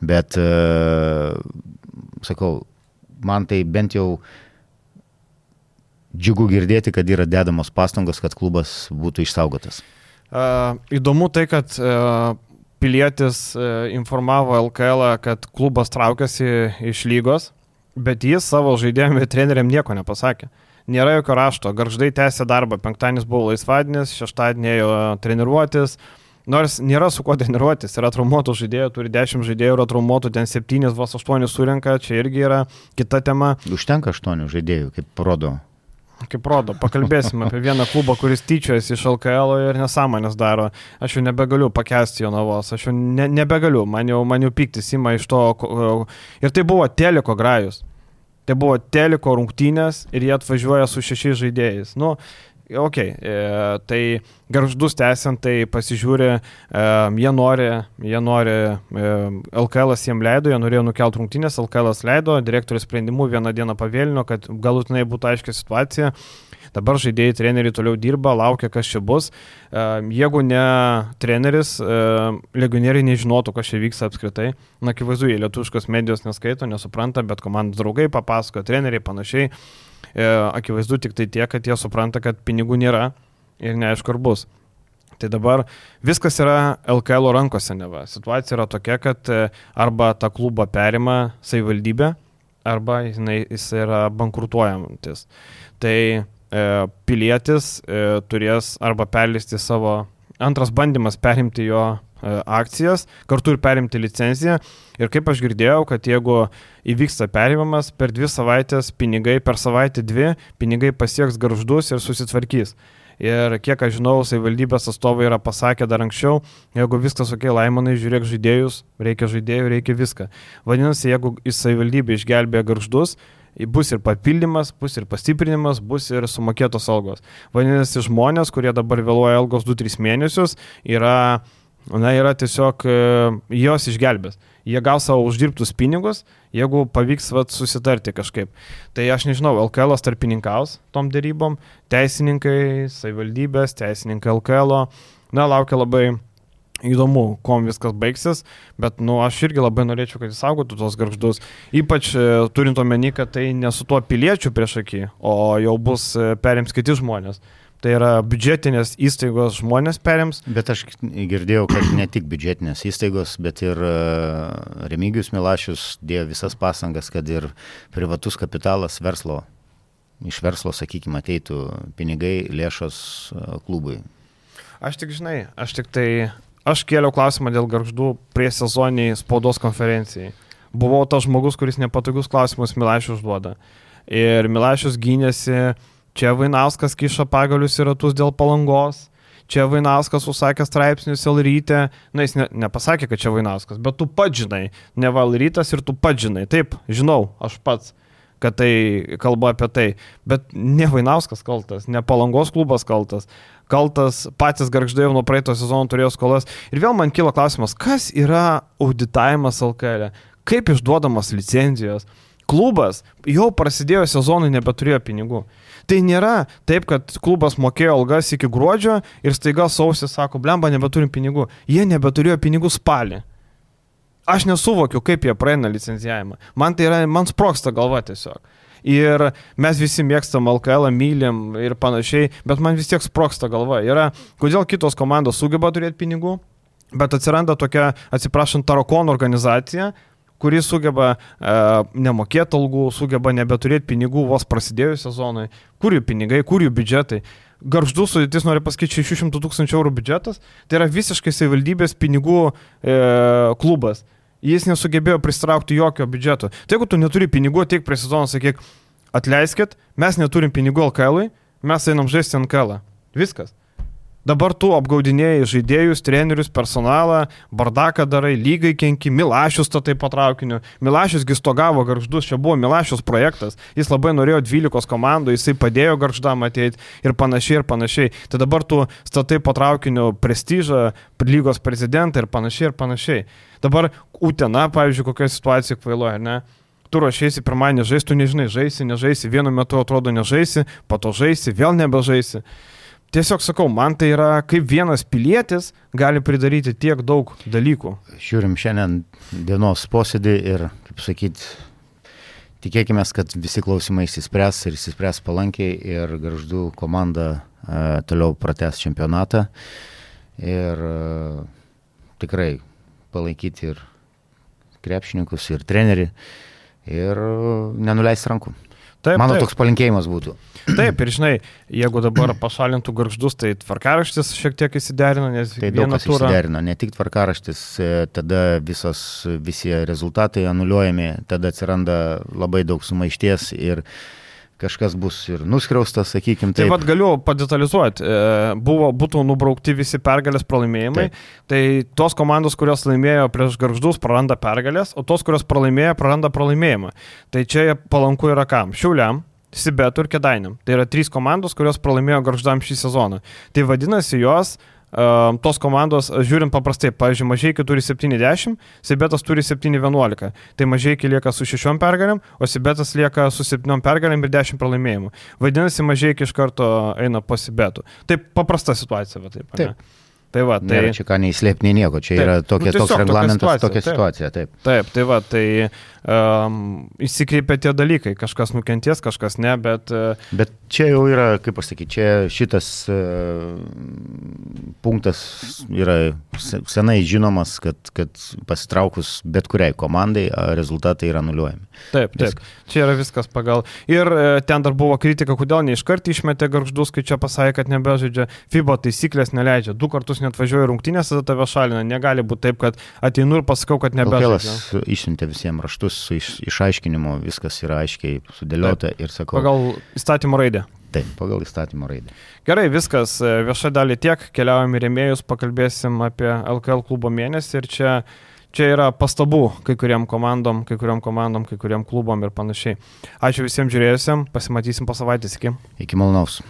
Bet, e, sakau, man tai bent jau džiugu girdėti, kad yra dedamos pastangos, kad klubas būtų išsaugotas. Uh, įdomu tai, kad uh, pilietis informavo LKL, kad klubas traukiasi iš lygos, bet jis savo žaidėjim ir treneriam nieko nepasakė. Nėra jokio rašto. Garždai tęsė darbą. Penktadienis buvo laisvadienis, šeštadienį ėjo treniruotis. Nors nėra su kuo treniruotis, yra traumuotų žaidėjų, turi 10 žaidėjų, yra traumuotų, ten 7, vos 8 surenka, čia irgi yra kita tema. Užtenka aštuonių žaidėjų, kaip rodo Kaip rodo, pakalbėsim apie vieną klubą, kuris tyčiojasi iš LKL ir nesąmonės daro. Aš jau nebegaliu pakęsti jo navos, aš jau ne, nebegaliu, man jau, man jau piktis ima iš to. Ir tai buvo teliko grajus. Tai buvo teliko rungtynės ir jie atvažiuoja su šešiais žaidėjais. Nu, ok, e, tai garždus tęsiant, tai pasižiūri, e, jie nori, jie nori, e, LKL jiem leido, jie norėjo nukelti rungtynės, LKL leido, direktorius sprendimu vieną dieną pavėlino, kad galutinai būtų aiškia situacija. Dabar žaidėjai, treneriai toliau dirba, laukia, kas čia bus. E, Jeigu ne treneris, e, legionieriai nežinotų, kas čia vyksta apskritai. Na, akivaizdu, jie lietuviškos medijos neskaito, nesupranta, bet komandos draugai papasakoja, treneriai panašiai. E, Akivaizdu tik tai tiek, kad jie supranta, kad pinigų nėra ir neaišku, ar bus. Tai dabar viskas yra LKL rankose, neva. Situacija yra tokia, kad e, arba tą klubą perima savivaldybė, arba jinai, jis yra bankrutuojamantis. Tai e, pilietis e, turės arba perleisti savo, antras bandymas perimti jo akcijas, kartu ir perimti licenciją. Ir kaip aš girdėjau, kad jeigu įvyksta perimimas, per dvi savaitės pinigai, per savaitę dvi, pinigai pasieks garždus ir susitvarkys. Ir kiek aš žinau, savivaldybės atstovai yra pasakę dar anksčiau, jeigu viskas ok, laimonai, žiūrėk žaidėjus, reikia žaidėjų, reikia viską. Vadinasi, jeigu į savivaldybę išgelbėjo garždus, bus ir papildymas, bus ir pastiprinimas, bus ir sumokėtos algos. Vadinasi, žmonės, kurie dabar vėluoja algos 2-3 mėnesius, yra, na, yra tiesiog e, jos išgelbės. Jie gaus savo uždirbtus pinigus, jeigu pavyks vat, susitarti kažkaip. Tai aš nežinau, LKL tarpininkaus tom dėrybom, teisininkai, savivaldybės, teisininkai LKL, na, laukia labai įdomu, kuom viskas baigsis, bet, nu, aš irgi labai norėčiau, kad jis saugotų tos garždus. Ypač e, turint omeny, kad tai ne su tuo piliečiu prieš akį, o jau bus e, perims kiti žmonės. Tai yra biudžetinės įstaigos žmonės perims. Bet aš girdėjau, kad ne tik biudžetinės įstaigos, bet ir e, Remigijus Milašius dėjo visas pasangas, kad ir privatus kapitalas verslo, iš verslo, sakykime, ateitų pinigai, lėšos klubui. Aš tik žinai, aš tik tai Aš kėliau klausimą dėl garždų prie sezoniniai spaudos konferencijai. Buvau tas žmogus, kuris nepatogius klausimus Milašius užduoda. Ir Milašius gynėsi, čia Vainauskas kiša pagalius į ratus dėl palangos, čia Vainauskas užsakė straipsnius Elrytė, na jis ne, nepasakė, kad čia Vainauskas, bet tu pats žinai, ne Valrytas ir tu pats žinai, taip, žinau, aš pats kad tai kalba apie tai. Bet ne Vainauskas kaltas, ne Palangos klubas kaltas kaltas, patys garždai jau nuo praeito sezono turėjo skolas. Ir vėl man kyla klausimas, kas yra auditavimas LKL? E? Kaip išduodamas licenzijos? Klubas jau prasidėjo sezonui nebeturėjo pinigų. Tai nėra taip, kad klubas mokėjo algas iki gruodžio ir staiga sausis sako, blemba, nebeturim pinigų. Jie nebeturėjo pinigų spalį. Aš nesuvokiu, kaip jie praeina licenzijavimą. Man tai yra, man sproksta galva tiesiog ir mes visi mėgstam LKL, mylim ir panašiai, bet man vis tiek sproksta galva. Yra, kodėl kitos komandos sugeba turėti pinigų, bet atsiranda tokia, atsiprašant, Tarakon organizacija, kuri sugeba e, nemokėti algų, sugeba nebeturėti pinigų vos prasidėjus sezonui. Kur jų pinigai, kur jų biudžetai? Garždų sudėtis nori pasakyti 600 tūkstančių eurų biudžetas, tai yra visiškai savivaldybės pinigų e, klubas jis nesugebėjo pristraukti jokio biudžeto. Tai jeigu tu neturi pinigų, tiek prie sezono sakyk, atleiskit, mes neturim pinigų LKL, mes einam žaisti NKL. Viskas. Dabar tu apgaudinėjai žaidėjus, trenerius, personalą, bardaką darai, lygai kenki, Milašius to taip patraukiniu. Milašius gistogavo garždus, čia buvo Milašius projektas, jis labai norėjo 12 komandų, jisai padėjo garždam ateiti ir panašiai ir panašiai. Tai dabar tu statai patraukiniu prestižą, lygos prezidentą ir panašiai ir panašiai. Dabar Utena, pavyzdžiui, kokia situacija kvailoja, ne? tu ruošiesi pirmąjį žaisti, tu nežinai, žaisi, nežaisi, vienu metu atrodo nežaisi, po to žaisi, vėl nebežaisi. Tiesiog sakau, man tai yra kaip vienas pilietis gali pridaryti tiek daug dalykų. Žiūrim šiandien dienos posėdį ir, kaip sakyt, tikėkime, kad visi klausimai įsispręs ir įsispręs palankiai ir garždų komanda e, toliau prates čempionatą ir e, tikrai palaikyti ir krepšininkus, ir trenerį ir nenuleisti rankų. Taip, Mano taip. toks palinkėjimas būtų. Taip, ir žinai, jeigu dabar pašalintų garždus, tai tvarkaraštis šiek tiek įsiderina, nes tai daug kas turą... įsiderina, ne tik tvarkaraštis, e, tada visos, visi rezultatai anuliuojami, tada atsiranda labai daug sumaišties ir kažkas bus ir nuskriaustas, sakykime. Tai vad galiu padetalizuoti, e, buvo, būtų nubraukti visi pergalės pralaimėjimai, taip. tai tos komandos, kurios laimėjo prieš garždus, praranda pergalės, o tos, kurios pralaimėjo, praranda pralaimėjimą. Tai čia palanku yra kam? Šiuliam, Sibetų ir Kedainiam. Tai yra trys komandos, kurios pralaimėjo garždam šį sezoną. Tai vadinasi, jos Uh, tos komandos, žiūrint paprastai, pavyzdžiui, Mažiekiai turi 70, Sibetas turi 7-11. Tai Mažiekiai lieka su 6 pergalėm, o Sibetas lieka su 7 pergalėm ir 10 pralaimėjimų. Vadinasi, Mažiekiai iš karto eina po Sibetų. Tai paprasta situacija, va taip. taip. Ne? Tai va, tai... Nėra čia ką neįslėpti, nei nieko, čia taip, yra tokia, nu, toks reglamentas, tokia situacija, situacija taip. Taip, tai va, tai um, įsikreipia tie dalykai, kažkas nukenties, kažkas ne, bet... Uh, bet čia jau yra, kaip pasakyti, čia šitas uh, punktas yra senai žinomas, kad, kad pasitraukus bet kuriai komandai rezultatai yra nuliuojami. Taip, taip, Vis... čia yra viskas pagal. Ir uh, ten dar buvo kritika, kodėl neiškart išmetė garždus, kai čia pasakė, kad nebežaidžia. FIBO taisyklės neleidžia. Du kartus metus net važiuoju rungtynės, tada tave šalina. Negali būti taip, kad ateinu ir pasakau, kad nebežaidžiu. Išsiuntė visiems raštus su iš, išaiškinimu, viskas yra aiškiai sudėliota taip. ir sakau. Pagal įstatymo raidę. Taip, pagal įstatymo raidę. Gerai, viskas. Vieša dalį tiek, keliaujam į rėmėjus, pakalbėsim apie LKL klubo mėnesį ir čia čia yra pastabų kai kuriam komandom, kai kuriam komandom, kai kuriam klubom ir panašiai. Ačiū visiems žiūrėjusiems, pasimatysim po savaitės, iki. Iki malonaus.